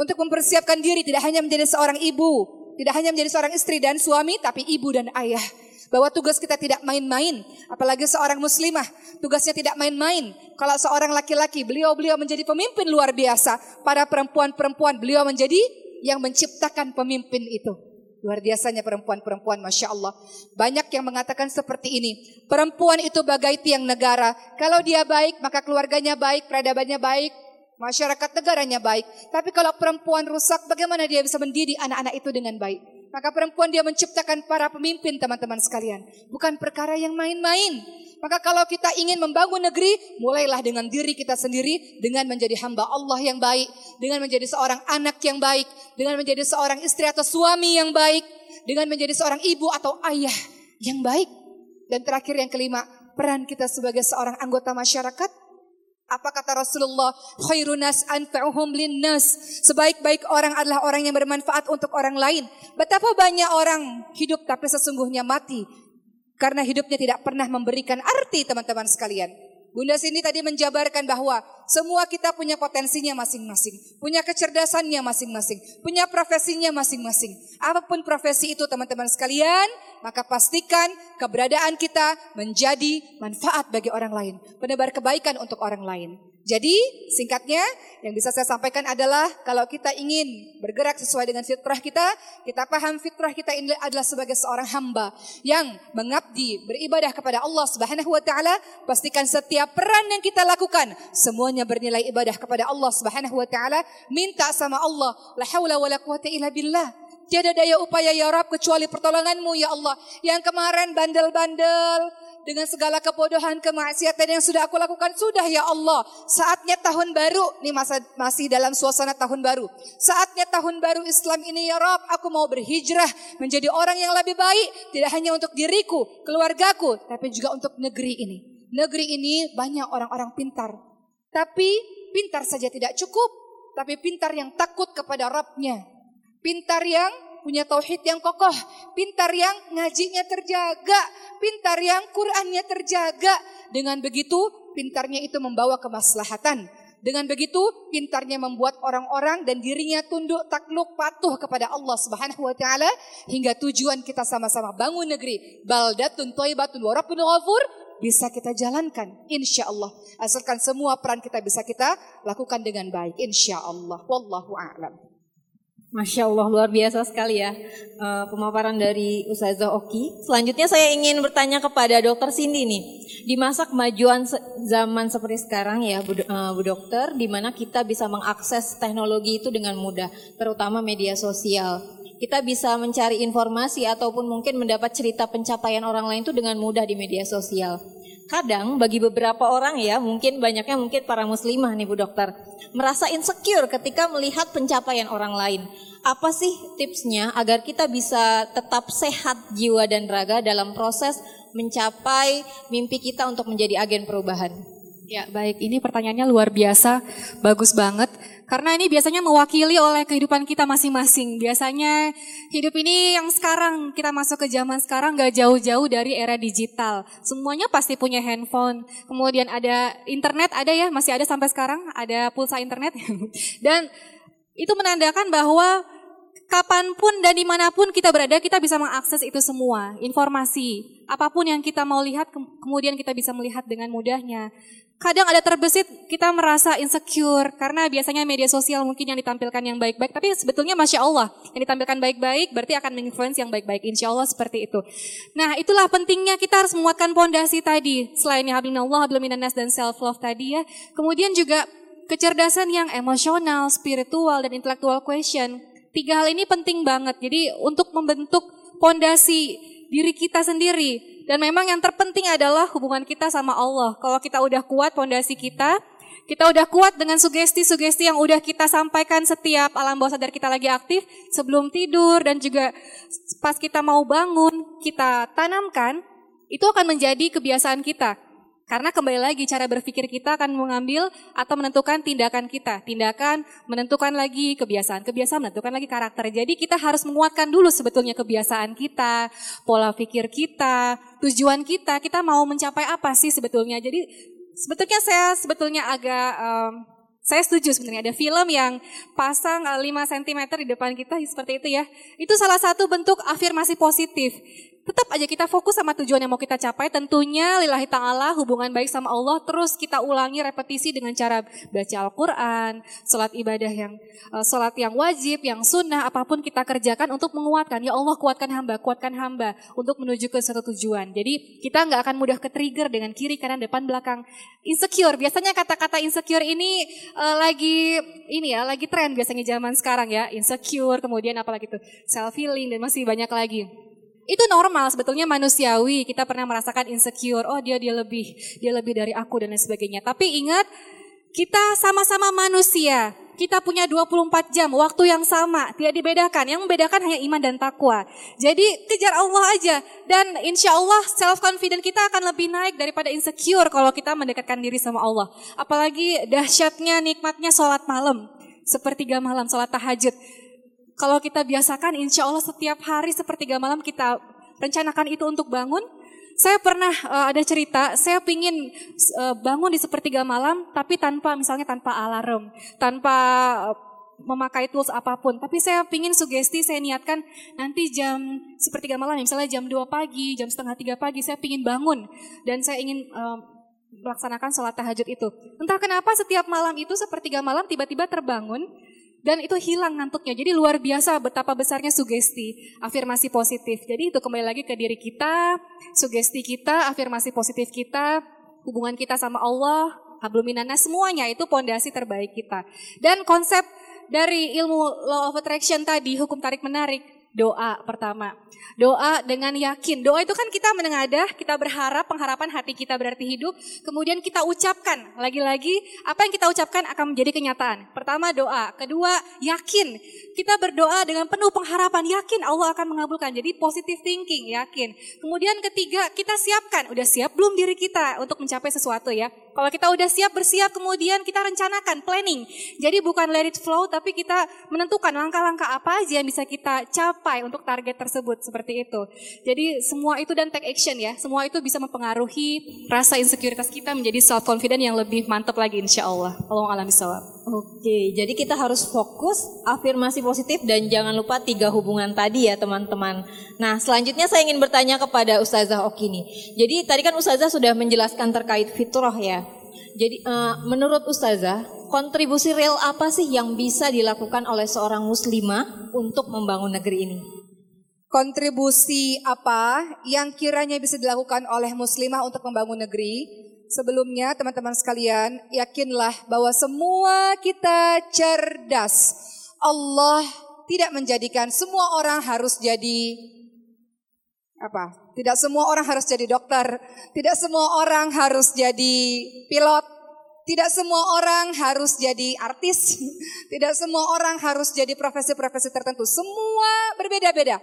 untuk mempersiapkan diri tidak hanya menjadi seorang ibu, tidak hanya menjadi seorang istri dan suami, tapi ibu dan ayah. Bahwa tugas kita tidak main-main. Apalagi seorang muslimah. Tugasnya tidak main-main. Kalau seorang laki-laki, beliau-beliau menjadi pemimpin luar biasa. Para perempuan-perempuan, beliau menjadi yang menciptakan pemimpin itu. Luar biasanya perempuan-perempuan, Masya Allah. Banyak yang mengatakan seperti ini. Perempuan itu bagai tiang negara. Kalau dia baik, maka keluarganya baik, peradabannya baik, masyarakat negaranya baik. Tapi kalau perempuan rusak, bagaimana dia bisa mendidik anak-anak itu dengan baik? Maka perempuan dia menciptakan para pemimpin teman-teman sekalian. Bukan perkara yang main-main. Maka kalau kita ingin membangun negeri, mulailah dengan diri kita sendiri dengan menjadi hamba Allah yang baik, dengan menjadi seorang anak yang baik, dengan menjadi seorang istri atau suami yang baik, dengan menjadi seorang ibu atau ayah yang baik. Dan terakhir yang kelima, peran kita sebagai seorang anggota masyarakat apa kata Rasulullah? Khairunas anfa'uhum linnas. Sebaik-baik orang adalah orang yang bermanfaat untuk orang lain. Betapa banyak orang hidup tapi sesungguhnya mati. Karena hidupnya tidak pernah memberikan arti teman-teman sekalian. Bunda sini tadi menjabarkan bahwa Semua kita punya potensinya masing-masing, punya kecerdasannya masing-masing, punya profesinya masing-masing. Apa pun profesi itu teman-teman sekalian, maka pastikan keberadaan kita menjadi manfaat bagi orang lain, penebar kebaikan untuk orang lain. Jadi singkatnya yang bisa saya sampaikan adalah kalau kita ingin bergerak sesuai dengan fitrah kita, kita paham fitrah kita ini adalah sebagai seorang hamba yang mengabdi beribadah kepada Allah Subhanahu wa taala, pastikan setiap peran yang kita lakukan semuanya bernilai ibadah kepada Allah Subhanahu wa taala, minta sama Allah, la haula wala quwata illa billah. Tiada daya upaya ya kecuali pertolonganmu ya Allah. Yang kemarin bandel-bandel, dengan segala kebodohan, kemaksiatan yang sudah aku lakukan sudah ya Allah. Saatnya tahun baru, nih masa masih dalam suasana tahun baru. Saatnya tahun baru Islam ini ya Rob, aku mau berhijrah menjadi orang yang lebih baik, tidak hanya untuk diriku, keluargaku, tapi juga untuk negeri ini. Negeri ini banyak orang-orang pintar. Tapi pintar saja tidak cukup, tapi pintar yang takut kepada Rabbnya. Pintar yang punya tauhid yang kokoh, pintar yang ngajinya terjaga, pintar yang Qur'annya terjaga. Dengan begitu, pintarnya itu membawa kemaslahatan. Dengan begitu, pintarnya membuat orang-orang dan dirinya tunduk takluk patuh kepada Allah Subhanahu wa taala hingga tujuan kita sama-sama bangun negeri baldatun thayyibatun wa rabbun ghafur bisa kita jalankan insya Allah asalkan semua peran kita bisa kita lakukan dengan baik insya Allah wallahu a'lam Masya Allah luar biasa sekali ya uh, pemaparan dari Ustazah Oki. Selanjutnya saya ingin bertanya kepada Dokter Cindy nih. Di masa kemajuan zaman seperti sekarang ya Bu, uh, Bu Dokter, di mana kita bisa mengakses teknologi itu dengan mudah, terutama media sosial. Kita bisa mencari informasi ataupun mungkin mendapat cerita pencapaian orang lain itu dengan mudah di media sosial. Kadang bagi beberapa orang ya, mungkin banyaknya mungkin para muslimah nih Bu Dokter, merasa insecure ketika melihat pencapaian orang lain. Apa sih tipsnya agar kita bisa tetap sehat jiwa dan raga dalam proses mencapai mimpi kita untuk menjadi agen perubahan? Ya, baik. Ini pertanyaannya luar biasa, bagus banget. Karena ini biasanya mewakili oleh kehidupan kita masing-masing. Biasanya hidup ini yang sekarang, kita masuk ke zaman sekarang gak jauh-jauh dari era digital. Semuanya pasti punya handphone. Kemudian ada internet, ada ya, masih ada sampai sekarang, ada pulsa internet. Dan itu menandakan bahwa kapan pun dan di mana pun kita berada, kita bisa mengakses itu semua. Informasi, apa pun yang kita mau lihat, kemudian kita bisa melihat dengan mudahnya kadang ada terbesit kita merasa insecure karena biasanya media sosial mungkin yang ditampilkan yang baik-baik. Tapi sebetulnya masya Allah yang ditampilkan baik-baik berarti akan menginfluence yang baik-baik. Insya Allah seperti itu. Nah itulah pentingnya kita harus menguatkan pondasi tadi. Selain Allah hablum dan self love tadi ya. Kemudian juga kecerdasan yang emosional spiritual dan intellectual question. Tiga hal ini penting banget. Jadi untuk membentuk pondasi diri kita sendiri dan memang yang terpenting adalah hubungan kita sama Allah. Kalau kita udah kuat pondasi kita, kita udah kuat dengan sugesti-sugesti yang udah kita sampaikan setiap alam bawah sadar kita lagi aktif sebelum tidur dan juga pas kita mau bangun, kita tanamkan, itu akan menjadi kebiasaan kita. Karena kembali lagi cara berpikir kita akan mengambil atau menentukan tindakan kita. Tindakan menentukan lagi kebiasaan, kebiasaan menentukan lagi karakter. Jadi kita harus menguatkan dulu sebetulnya kebiasaan kita, pola pikir kita, tujuan kita, kita mau mencapai apa sih sebetulnya. Jadi sebetulnya saya sebetulnya agak um, saya setuju sebenarnya ada film yang pasang 5 cm di depan kita seperti itu ya. Itu salah satu bentuk afirmasi positif tetap aja kita fokus sama tujuan yang mau kita capai. Tentunya lillahi ta'ala hubungan baik sama Allah terus kita ulangi repetisi dengan cara baca Al-Quran, sholat ibadah yang uh, sholat yang wajib, yang sunnah, apa pun kita kerjakan untuk menguatkan. Ya Allah kuatkan hamba, kuatkan hamba untuk menuju ke satu tujuan. Jadi kita nggak akan mudah ke trigger dengan kiri, kanan, depan, belakang. Insecure, biasanya kata-kata insecure ini uh, lagi ini ya, lagi tren biasanya zaman sekarang ya. Insecure, kemudian apalagi itu self healing dan masih banyak lagi itu normal sebetulnya manusiawi. Kita pernah merasakan insecure. Oh dia dia lebih dia lebih dari aku dan lain sebagainya. Tapi ingat kita sama-sama manusia. Kita punya 24 jam waktu yang sama. Tidak dibedakan. Yang membedakan hanya iman dan takwa. Jadi kejar Allah aja. Dan insya Allah self confident kita akan lebih naik daripada insecure kalau kita mendekatkan diri sama Allah. Apalagi dahsyatnya nikmatnya sholat malam. Sepertiga malam sholat tahajud kalau kita biasakan insya Allah setiap hari sepertiga malam kita rencanakan itu untuk bangun, Saya pernah uh, ada cerita, saya pingin uh, bangun di sepertiga malam, tapi tanpa misalnya tanpa alarm, tanpa uh, memakai tools apa pun. Tapi saya pingin sugesti, saya niatkan nanti jam sepertiga malam, misalnya jam 2 pagi, jam setengah tiga pagi, saya pingin bangun dan saya ingin uh, melaksanakan sholat tahajud itu. Entah kenapa setiap malam itu sepertiga malam tiba-tiba terbangun dan itu hilang ngantuknya. Jadi luar biasa betapa besarnya sugesti, afirmasi positif. Jadi itu kembali lagi ke diri kita, sugesti kita, afirmasi positif kita, hubungan kita sama Allah, habluminana semuanya itu pondasi terbaik kita. Dan konsep dari ilmu law of attraction tadi, hukum tarik menarik, doa pertama. Doa dengan yakin. Doa itu kan kita menengadah, kita berharap, pengharapan hati kita berarti hidup. Kemudian kita ucapkan, lagi-lagi apa yang kita ucapkan akan menjadi kenyataan. Pertama doa, kedua yakin. Kita berdoa dengan penuh pengharapan, yakin Allah akan mengabulkan. Jadi positive thinking, yakin. Kemudian ketiga, kita siapkan. Udah siap belum diri kita untuk mencapai sesuatu ya. Kalau kita udah siap bersiap, kemudian kita rencanakan, planning. Jadi bukan let it flow, tapi kita menentukan langkah-langkah apa aja yang bisa kita capai untuk target tersebut seperti itu. Jadi semua itu dan take action ya, semua itu bisa mempengaruhi rasa insekuritas kita menjadi self confident yang lebih mantap lagi insya Allah. Allah alami Oke, jadi kita harus fokus afirmasi positif dan jangan lupa tiga hubungan tadi ya teman-teman. Nah selanjutnya saya ingin bertanya kepada Ustazah Oki nih. Jadi tadi kan Ustazah sudah menjelaskan terkait fitrah ya. Jadi uh, menurut Ustazah, kontribusi real apa sih yang bisa dilakukan oleh seorang muslimah untuk membangun negeri ini? Kontribusi apa yang kiranya bisa dilakukan oleh muslimah untuk membangun negeri? Sebelumnya teman-teman sekalian, yakinlah bahwa semua kita cerdas. Allah tidak menjadikan semua orang harus jadi apa? Tidak semua orang harus jadi dokter, tidak semua orang harus jadi pilot, tidak semua orang harus jadi artis, tidak semua orang harus jadi profesi-profesi tertentu. Semua berbeda-beda.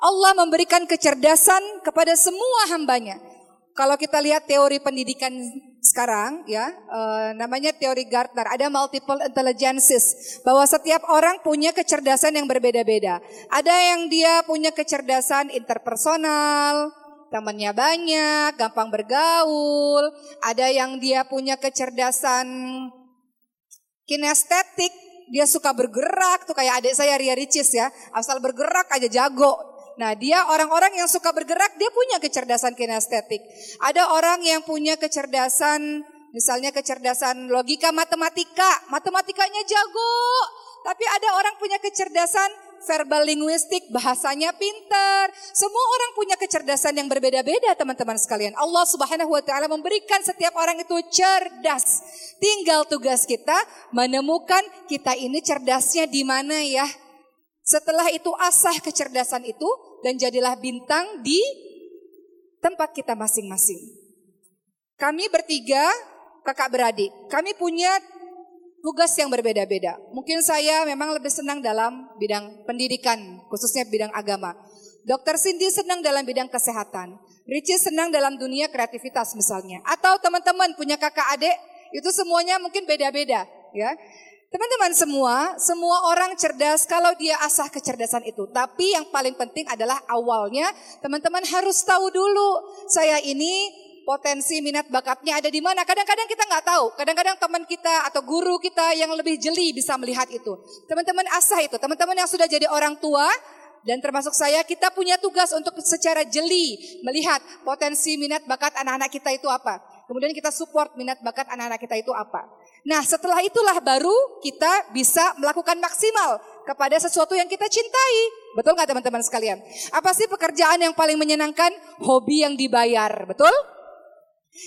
Allah memberikan kecerdasan kepada semua hambanya. Kalau kita lihat teori pendidikan sekarang ya uh, namanya teori Gartner ada multiple intelligences bahwa setiap orang punya kecerdasan yang berbeda-beda. Ada yang dia punya kecerdasan interpersonal, temannya banyak, gampang bergaul. Ada yang dia punya kecerdasan kinestetik, dia suka bergerak tuh kayak adik saya Ria Ricis ya, asal bergerak aja jago Nah, dia orang-orang yang suka bergerak, dia punya kecerdasan kinestetik. Ada orang yang punya kecerdasan, misalnya kecerdasan logika matematika, matematikanya jago. Tapi ada orang punya kecerdasan verbal linguistik, bahasanya pintar. Semua orang punya kecerdasan yang berbeda-beda teman-teman sekalian. Allah subhanahu wa ta'ala memberikan setiap orang itu cerdas. Tinggal tugas kita menemukan kita ini cerdasnya di mana ya. Setelah itu asah kecerdasan itu, dan jadilah bintang di tempat kita masing-masing. Kami bertiga kakak beradik, kami punya tugas yang berbeda-beda. Mungkin saya memang lebih senang dalam bidang pendidikan, khususnya bidang agama. Dokter Cindy senang dalam bidang kesehatan. Richie senang dalam dunia kreativitas misalnya. Atau teman-teman punya kakak adik, itu semuanya mungkin beda-beda. ya. Teman-teman semua, semua orang cerdas kalau dia asah kecerdasan itu. Tapi yang paling penting adalah awalnya teman-teman harus tahu dulu saya ini potensi minat bakatnya ada di mana. Kadang-kadang kita nggak tahu. Kadang-kadang teman kita atau guru kita yang lebih jeli bisa melihat itu. Teman-teman asah itu. Teman-teman yang sudah jadi orang tua dan termasuk saya kita punya tugas untuk secara jeli melihat potensi minat bakat anak-anak kita itu apa. Kemudian kita support minat bakat anak-anak kita itu apa. Nah setelah itulah baru kita bisa melakukan maksimal kepada sesuatu yang kita cintai. Betul nggak teman-teman sekalian? Apa sih pekerjaan yang paling menyenangkan? Hobi yang dibayar, betul?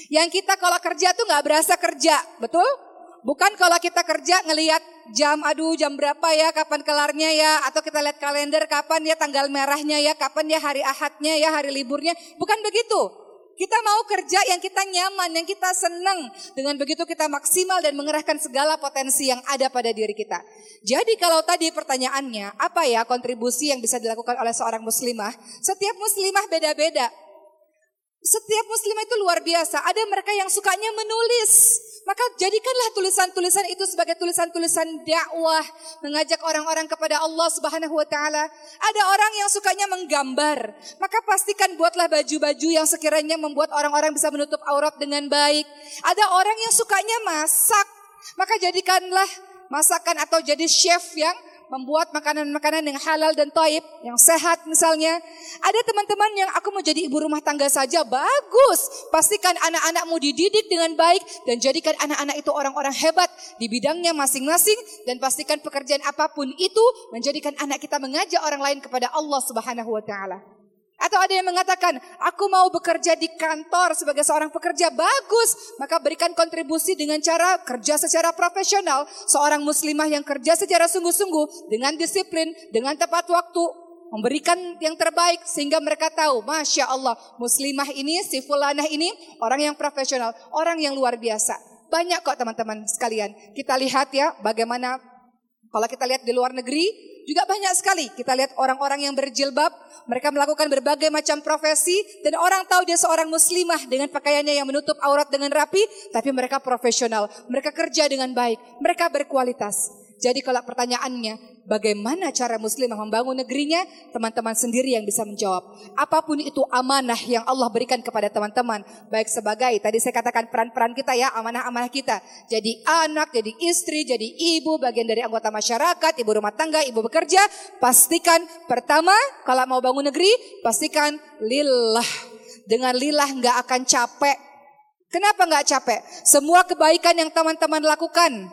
Yang kita kalau kerja tuh nggak berasa kerja, betul? Bukan kalau kita kerja ngelihat jam, aduh jam berapa ya, kapan kelarnya ya, atau kita lihat kalender kapan ya tanggal merahnya ya, kapan ya hari ahadnya ya, hari liburnya. Bukan begitu. Kita mau kerja yang kita nyaman, yang kita senang. Dengan begitu kita maksimal dan mengerahkan segala potensi yang ada pada diri kita. Jadi kalau tadi pertanyaannya, apa ya kontribusi yang bisa dilakukan oleh seorang muslimah? Setiap muslimah beda-beda. Setiap muslimah itu luar biasa. Ada mereka yang sukanya menulis. Maka jadikanlah tulisan-tulisan itu sebagai tulisan-tulisan dakwah, mengajak orang-orang kepada Allah Subhanahu wa taala. Ada orang yang sukanya menggambar, maka pastikan buatlah baju-baju yang sekiranya membuat orang-orang bisa menutup aurat dengan baik. Ada orang yang sukanya masak, maka jadikanlah masakan atau jadi chef yang membuat makanan-makanan yang halal dan taib, yang sehat misalnya. Ada teman-teman yang aku mau jadi ibu rumah tangga saja, bagus. Pastikan anak-anakmu dididik dengan baik dan jadikan anak-anak itu orang-orang hebat di bidangnya masing-masing dan pastikan pekerjaan apa pun itu menjadikan anak kita mengajak orang lain kepada Allah Subhanahu wa taala. Atau ada yang mengatakan, aku mau bekerja di kantor sebagai seorang pekerja bagus. Maka berikan kontribusi dengan cara kerja secara profesional. Seorang muslimah yang kerja secara sungguh-sungguh, dengan disiplin, dengan tepat waktu, memberikan yang terbaik sehingga mereka tahu, Masya Allah, muslimah ini, si fulanah ini, orang yang profesional, orang yang luar biasa. Banyak kok teman-teman sekalian. Kita lihat ya bagaimana kalau kita lihat di luar negeri, juga banyak sekali. Kita lihat orang-orang yang berjilbab, mereka melakukan berbagai macam profesi, dan orang tahu dia seorang muslimah dengan pakaiannya yang menutup aurat dengan rapi, tapi mereka profesional. Mereka kerja dengan baik, mereka berkualitas. Jadi kalau pertanyaannya, bagaimana cara muslimah membangun negerinya? Teman-teman sendiri yang bisa menjawab. Apa pun itu amanah yang Allah berikan kepada teman-teman. Baik sebagai, tadi saya katakan peran-peran kita ya, amanah-amanah kita. Jadi anak, jadi istri, jadi ibu, bagian dari anggota masyarakat, ibu rumah tangga, ibu bekerja. Pastikan pertama, kalau mau bangun negeri, pastikan lillah. Dengan lillah nggak akan capek. Kenapa nggak capek? Semua kebaikan yang teman-teman lakukan,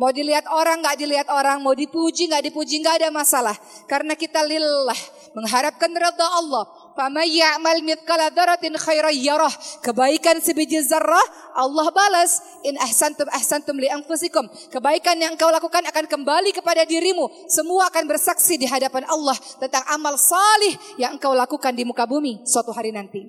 Mau dilihat orang, nggak dilihat orang, mau dipuji, nggak dipuji, nggak ada masalah. Karena kita lillah, mengharapkan redha Allah. Fama ya'mal mithqala dzarratin khairan yarah. Kebaikan sebiji zarrah Allah balas. In ahsantum ahsantum li anfusikum. Kebaikan yang engkau lakukan akan kembali kepada dirimu. Semua akan bersaksi di hadapan Allah tentang amal salih yang engkau lakukan di muka bumi suatu hari nanti.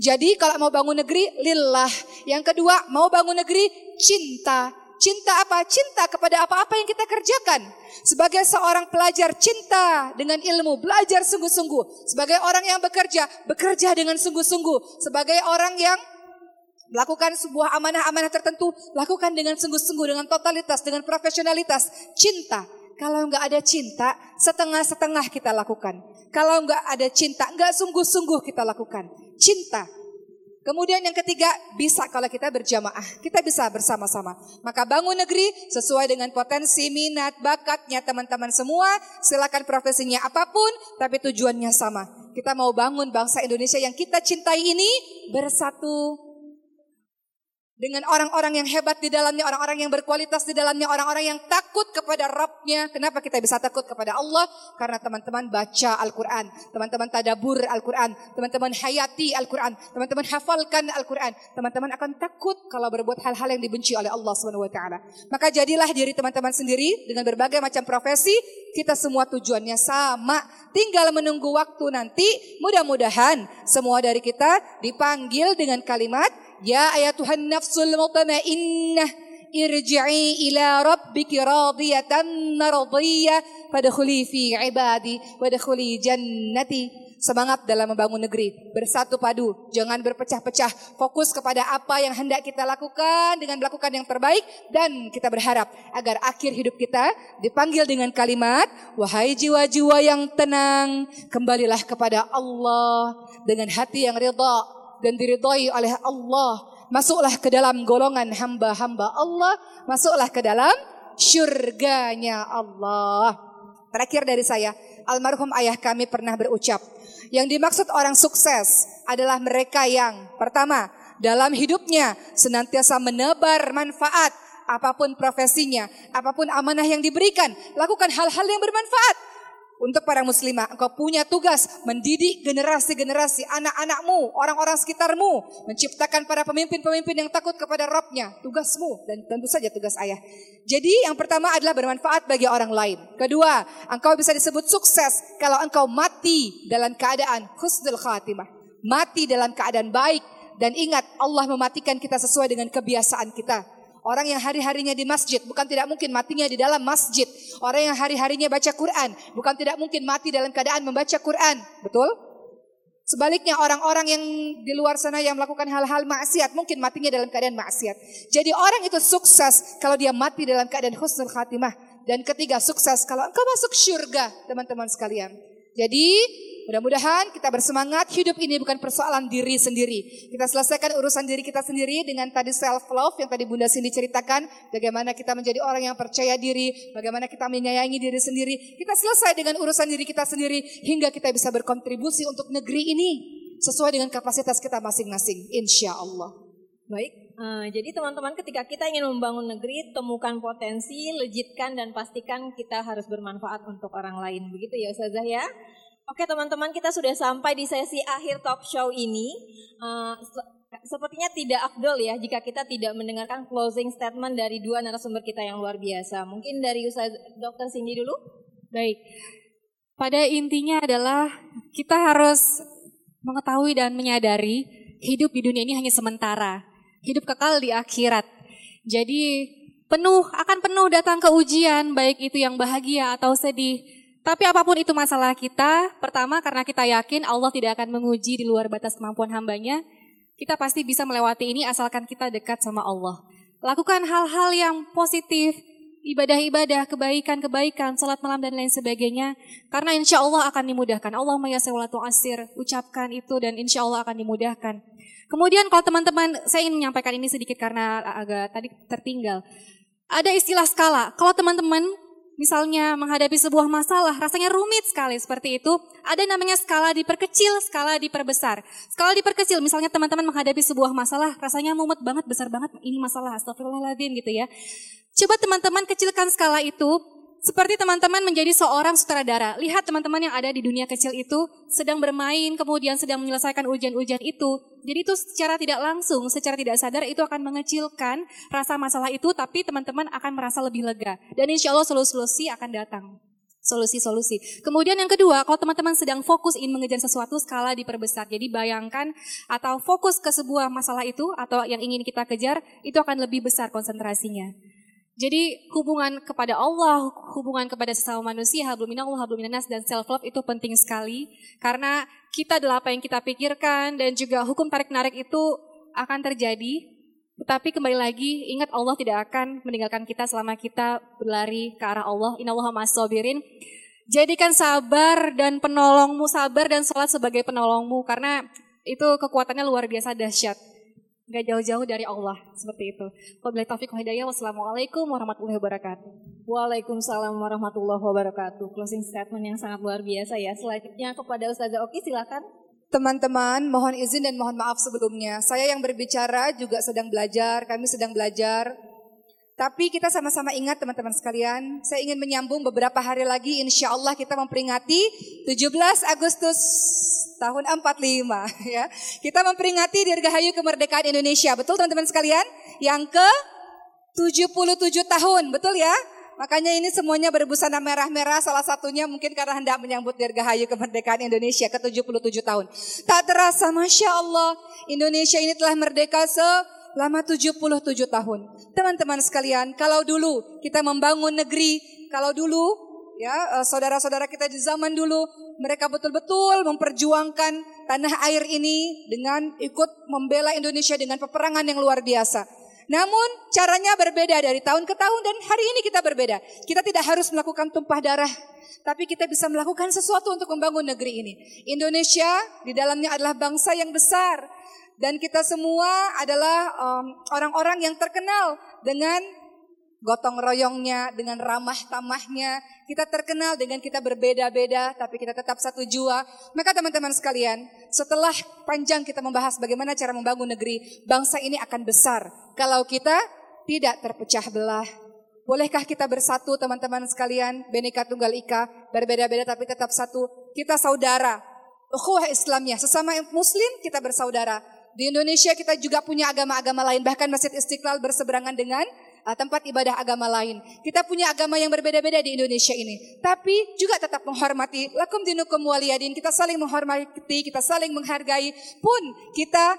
Jadi kalau mau bangun negeri, lillah. Yang kedua, mau bangun negeri, cinta Cinta apa? Cinta kepada apa-apa yang kita kerjakan. Sebagai seorang pelajar cinta dengan ilmu, belajar sungguh-sungguh. Sebagai orang yang bekerja, bekerja dengan sungguh-sungguh. Sebagai orang yang melakukan sebuah amanah-amanah tertentu, lakukan dengan sungguh-sungguh, dengan totalitas, dengan profesionalitas. Cinta. Kalau nggak ada cinta, setengah-setengah kita lakukan. Kalau nggak ada cinta, nggak sungguh-sungguh kita lakukan. Cinta Kemudian yang ketiga, bisa kalau kita berjamaah. Kita bisa bersama-sama. Maka bangun negeri sesuai dengan potensi, minat, bakatnya teman-teman semua. Silakan profesinya apa pun, tapi tujuannya sama. Kita mau bangun bangsa Indonesia yang kita cintai ini bersatu dengan orang-orang yang hebat di dalamnya, orang-orang yang berkualitas di dalamnya, orang-orang yang takut kepada Rabbnya. Kenapa kita bisa takut kepada Allah? Karena teman-teman baca Al-Quran, teman-teman tadabur Al-Quran, teman-teman hayati Al-Quran, teman-teman hafalkan Al-Quran. Teman-teman akan takut kalau berbuat hal-hal yang dibenci oleh Allah SWT. Maka jadilah diri teman-teman sendiri dengan berbagai macam profesi, kita semua tujuannya sama. Tinggal menunggu waktu nanti, mudah-mudahan semua dari kita dipanggil dengan kalimat Ya ayatuhan nafsul mutmainnah irji'i ila rabbiki radiyatan mardiyah fadkhuli fi ibadi wadkhuli jannati. Semangat dalam membangun negeri bersatu padu jangan berpecah-pecah. Fokus kepada apa yang hendak kita lakukan dengan melakukan yang terbaik dan kita berharap agar akhir hidup kita dipanggil dengan kalimat wahai jiwa-jiwa yang tenang kembalilah kepada Allah dengan hati yang ridha dan diridhoi oleh Allah. Masuklah ke dalam golongan hamba-hamba Allah. Masuklah ke dalam syurganya Allah. Terakhir dari saya, almarhum ayah kami pernah berucap, yang dimaksud orang sukses adalah mereka yang pertama, dalam hidupnya senantiasa menebar manfaat apa pun profesinya, apa pun amanah yang diberikan, lakukan hal-hal yang bermanfaat untuk para muslimah, engkau punya tugas mendidik generasi-generasi anak-anakmu, orang-orang sekitarmu, menciptakan para pemimpin-pemimpin yang takut kepada Robnya, tugasmu dan tentu saja tugas ayah. Jadi yang pertama adalah bermanfaat bagi orang lain. Kedua, engkau bisa disebut sukses kalau engkau mati dalam keadaan khusnul khatimah, mati dalam keadaan baik dan ingat Allah mematikan kita sesuai dengan kebiasaan kita. Orang yang hari-harinya di masjid bukan tidak mungkin matinya di dalam masjid. Orang yang hari-harinya baca Quran bukan tidak mungkin mati dalam keadaan membaca Quran. Betul? Sebaliknya orang-orang yang di luar sana yang melakukan hal-hal maksiat mungkin matinya dalam keadaan maksiat. Jadi orang itu sukses kalau dia mati dalam keadaan husnul khatimah. Dan ketiga sukses kalau engkau masuk surga teman-teman sekalian. Jadi Mudah-mudahan kita bersemangat. Hidup ini bukan persoalan diri sendiri. Kita selesaikan urusan diri kita sendiri dengan tadi self love yang tadi Bunda Cindy ceritakan. Bagaimana kita menjadi orang yang percaya diri, bagaimana kita menyayangi diri sendiri. Kita selesai dengan urusan diri kita sendiri hingga kita bisa berkontribusi untuk negeri ini sesuai dengan kapasitas kita masing-masing. Insya Allah. Baik, uh, jadi teman-teman ketika kita ingin membangun negeri, temukan potensi, lejitkan dan pastikan kita harus bermanfaat untuk orang lain. Begitu ya Ustazah ya. Oke teman-teman kita sudah sampai di sesi akhir talk show ini. Uh, sepertinya tidak afdol ya jika kita tidak mendengarkan closing statement dari dua narasumber kita yang luar biasa. Mungkin dari Ustaz Dr. Cindy dulu. Baik. Pada intinya adalah kita harus mengetahui dan menyadari hidup di dunia ini hanya sementara. Hidup kekal di akhirat. Jadi penuh akan penuh datang ke ujian baik itu yang bahagia atau sedih tapi apa pun itu masalah kita, pertama karena kita yakin Allah tidak akan menguji di luar batas kemampuan hambanya, kita pasti bisa melewati ini asalkan kita dekat sama Allah. Lakukan hal-hal yang positif, ibadah-ibadah, kebaikan-kebaikan, salat malam dan lain sebagainya. Karena insya Allah akan dimudahkan. Allah mayasawalatu asir, ucapkan itu dan insya Allah akan dimudahkan. Kemudian kalau teman-teman, saya ingin menyampaikan ini sedikit karena agak tadi tertinggal. Ada istilah skala. Kalau teman-teman misalnya menghadapi sebuah masalah rasanya rumit sekali seperti itu, ada namanya skala diperkecil, skala diperbesar. Skala diperkecil, misalnya teman-teman menghadapi sebuah masalah rasanya mumet banget, besar banget, ini masalah astagfirullahaladzim gitu ya. Coba teman-teman kecilkan skala itu, seperti teman-teman menjadi seorang sutradara. Lihat teman-teman yang ada di dunia kecil itu sedang bermain, kemudian sedang menyelesaikan ujian-ujian itu. Jadi itu secara tidak langsung, secara tidak sadar itu akan mengecilkan rasa masalah itu, tapi teman-teman akan merasa lebih lega. Dan insya Allah solusi-solusi akan datang. Solusi-solusi. Kemudian yang kedua, kalau teman-teman sedang fokus ingin mengejar sesuatu, skala diperbesar. Jadi bayangkan atau fokus ke sebuah masalah itu atau yang ingin kita kejar, itu akan lebih besar konsentrasinya. Jadi hubungan kepada Allah, hubungan kepada sesama manusia, habluminallah, habluminanas dan self love itu penting sekali karena kita adalah apa yang kita pikirkan dan juga hukum tarik narik itu akan terjadi. Tetapi kembali lagi ingat Allah tidak akan meninggalkan kita selama kita berlari ke arah Allah. Innallaha masobirin. Jadikan sabar dan penolongmu, sabar dan sholat sebagai penolongmu karena itu kekuatannya luar biasa dahsyat nggak jauh-jauh dari Allah seperti itu. Wabillahi taufiq hidayah. Wassalamualaikum warahmatullahi wabarakatuh. Waalaikumsalam warahmatullahi wabarakatuh. Closing statement yang sangat luar biasa ya. Selanjutnya kepada Ustazah Oki silakan. Teman-teman, mohon izin dan mohon maaf sebelumnya. Saya yang berbicara juga sedang belajar, kami sedang belajar. Tapi kita sama-sama ingat teman-teman sekalian, saya ingin menyambung beberapa hari lagi insya Allah kita memperingati 17 Agustus tahun 45 ya. Kita memperingati Dirgahayu kemerdekaan Indonesia. Betul teman-teman sekalian? Yang ke 77 tahun, betul ya? Makanya ini semuanya berbusana merah-merah salah satunya mungkin karena hendak menyambut Dirgahayu kemerdekaan Indonesia ke 77 tahun. Tak terasa Masya Allah Indonesia ini telah merdeka selama 77 tahun. Teman-teman sekalian kalau dulu kita membangun negeri, kalau dulu ya eh, saudara-saudara kita di zaman dulu mereka betul-betul memperjuangkan tanah air ini dengan ikut membela Indonesia dengan peperangan yang luar biasa. Namun caranya berbeda dari tahun ke tahun dan hari ini kita berbeda. Kita tidak harus melakukan tumpah darah, tapi kita bisa melakukan sesuatu untuk membangun negeri ini. Indonesia di dalamnya adalah bangsa yang besar dan kita semua adalah orang-orang um, yang terkenal dengan gotong royongnya, dengan ramah tamahnya. Kita terkenal dengan kita berbeda-beda, tapi kita tetap satu jua. Maka teman-teman sekalian, setelah panjang kita membahas bagaimana cara membangun negeri, bangsa ini akan besar. Kalau kita tidak terpecah belah. Bolehkah kita bersatu teman-teman sekalian, Beneka Tunggal Ika, berbeda-beda tapi tetap satu. Kita saudara, ukhuwah Islamnya, sesama muslim kita bersaudara. Di Indonesia kita juga punya agama-agama lain, bahkan Masjid Istiqlal berseberangan dengan uh, tempat ibadah agama lain. Kita punya agama yang berbeda-beda di Indonesia ini. Tapi juga tetap menghormati. Lakum dinukum waliyadin. Kita saling menghormati, kita saling menghargai. Pun kita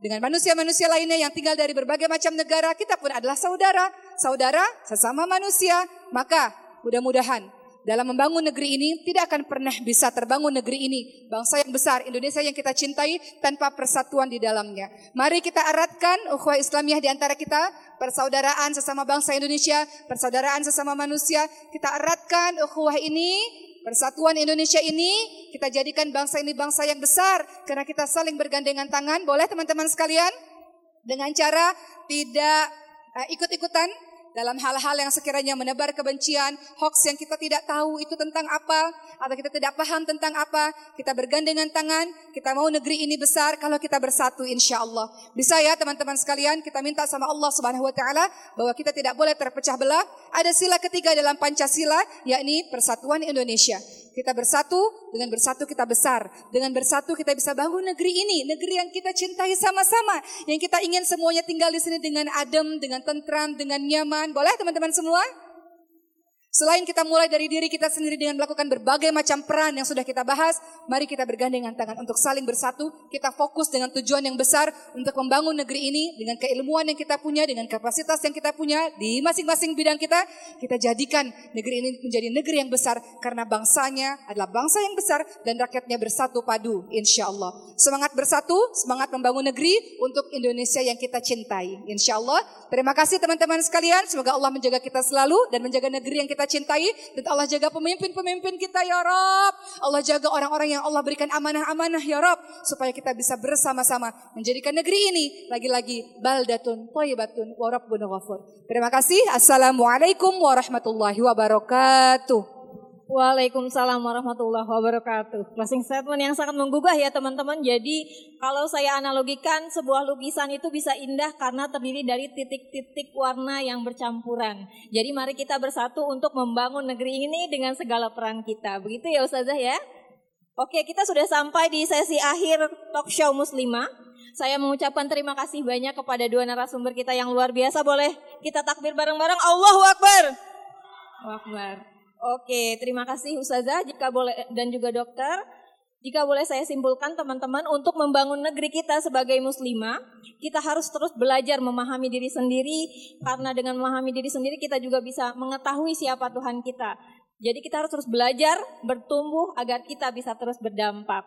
dengan manusia-manusia lainnya yang tinggal dari berbagai macam negara, kita pun adalah saudara. Saudara sesama manusia. Maka mudah-mudahan dalam membangun negeri ini tidak akan pernah bisa terbangun negeri ini. Bangsa yang besar, Indonesia yang kita cintai tanpa persatuan di dalamnya. Mari kita eratkan ukhuwah Islamiyah di antara kita, persaudaraan sesama bangsa Indonesia, persaudaraan sesama manusia. Kita eratkan ukhuwah ini, persatuan Indonesia ini, kita jadikan bangsa ini bangsa yang besar karena kita saling bergandengan tangan. Boleh teman-teman sekalian? Dengan cara tidak uh, ikut-ikutan dalam hal-hal yang sekiranya menebar kebencian, hoax yang kita tidak tahu itu tentang apa, atau kita tidak paham tentang apa, kita bergandengan tangan, kita mau negeri ini besar kalau kita bersatu insya Allah. Bisa ya teman-teman sekalian, kita minta sama Allah subhanahu wa ta'ala bahwa kita tidak boleh terpecah belah. Ada sila ketiga dalam Pancasila, yakni persatuan Indonesia. Kita bersatu, dengan bersatu kita besar. Dengan bersatu kita bisa bangun negeri ini, negeri yang kita cintai sama-sama. Yang kita ingin semuanya tinggal di sini dengan adem, dengan tentram, dengan nyaman. Boleh teman-teman semua? Selain kita mulai dari diri kita sendiri dengan melakukan berbagai macam peran yang sudah kita bahas, mari kita bergandengan tangan untuk saling bersatu. Kita fokus dengan tujuan yang besar untuk membangun negeri ini dengan keilmuan yang kita punya, dengan kapasitas yang kita punya di masing-masing bidang kita. Kita jadikan negeri ini menjadi negeri yang besar karena bangsanya adalah bangsa yang besar dan rakyatnya bersatu padu, insya Allah. Semangat bersatu, semangat membangun negeri untuk Indonesia yang kita cintai, insya Allah. Terima kasih teman-teman sekalian, semoga Allah menjaga kita selalu dan menjaga negeri yang kita kita cintai dan Allah jaga pemimpin-pemimpin kita ya Rob. Allah jaga orang-orang yang Allah berikan amanah-amanah ya Rob supaya kita bisa bersama-sama menjadikan negeri ini lagi-lagi baldatun thayyibatun wa rabbun ghafur. Terima kasih. Assalamualaikum warahmatullahi wabarakatuh. Waalaikumsalam warahmatullahi wabarakatuh. Closing statement yang sangat menggugah ya teman-teman. Jadi kalau saya analogikan sebuah lukisan itu bisa indah karena terdiri dari titik-titik warna yang bercampuran. Jadi mari kita bersatu untuk membangun negeri ini dengan segala peran kita. Begitu ya Ustazah ya? Oke kita sudah sampai di sesi akhir talk show muslimah. Saya mengucapkan terima kasih banyak kepada dua narasumber kita yang luar biasa. Boleh kita takbir bareng-bareng. Allahu Akbar. Allahu Akbar. Oke, terima kasih Ustazah jika boleh dan juga dokter. Jika boleh saya simpulkan teman-teman untuk membangun negeri kita sebagai muslimah, kita harus terus belajar memahami diri sendiri karena dengan memahami diri sendiri kita juga bisa mengetahui siapa Tuhan kita. Jadi kita harus terus belajar, bertumbuh agar kita bisa terus berdampak.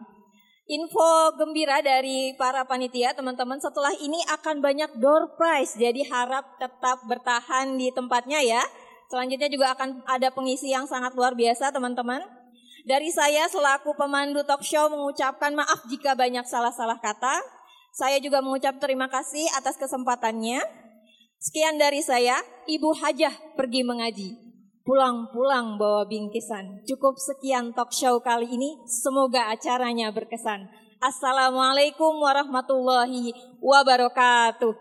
Info gembira dari para panitia teman-teman setelah ini akan banyak door prize jadi harap tetap bertahan di tempatnya ya. Selanjutnya juga akan ada pengisi yang sangat luar biasa teman-teman. Dari saya selaku pemandu talk show mengucapkan maaf jika banyak salah-salah kata. Saya juga mengucap terima kasih atas kesempatannya. Sekian dari saya, Ibu Hajah pergi mengaji. Pulang-pulang bawa bingkisan. Cukup sekian talk show kali ini. Semoga acaranya berkesan. Assalamualaikum warahmatullahi wabarakatuh.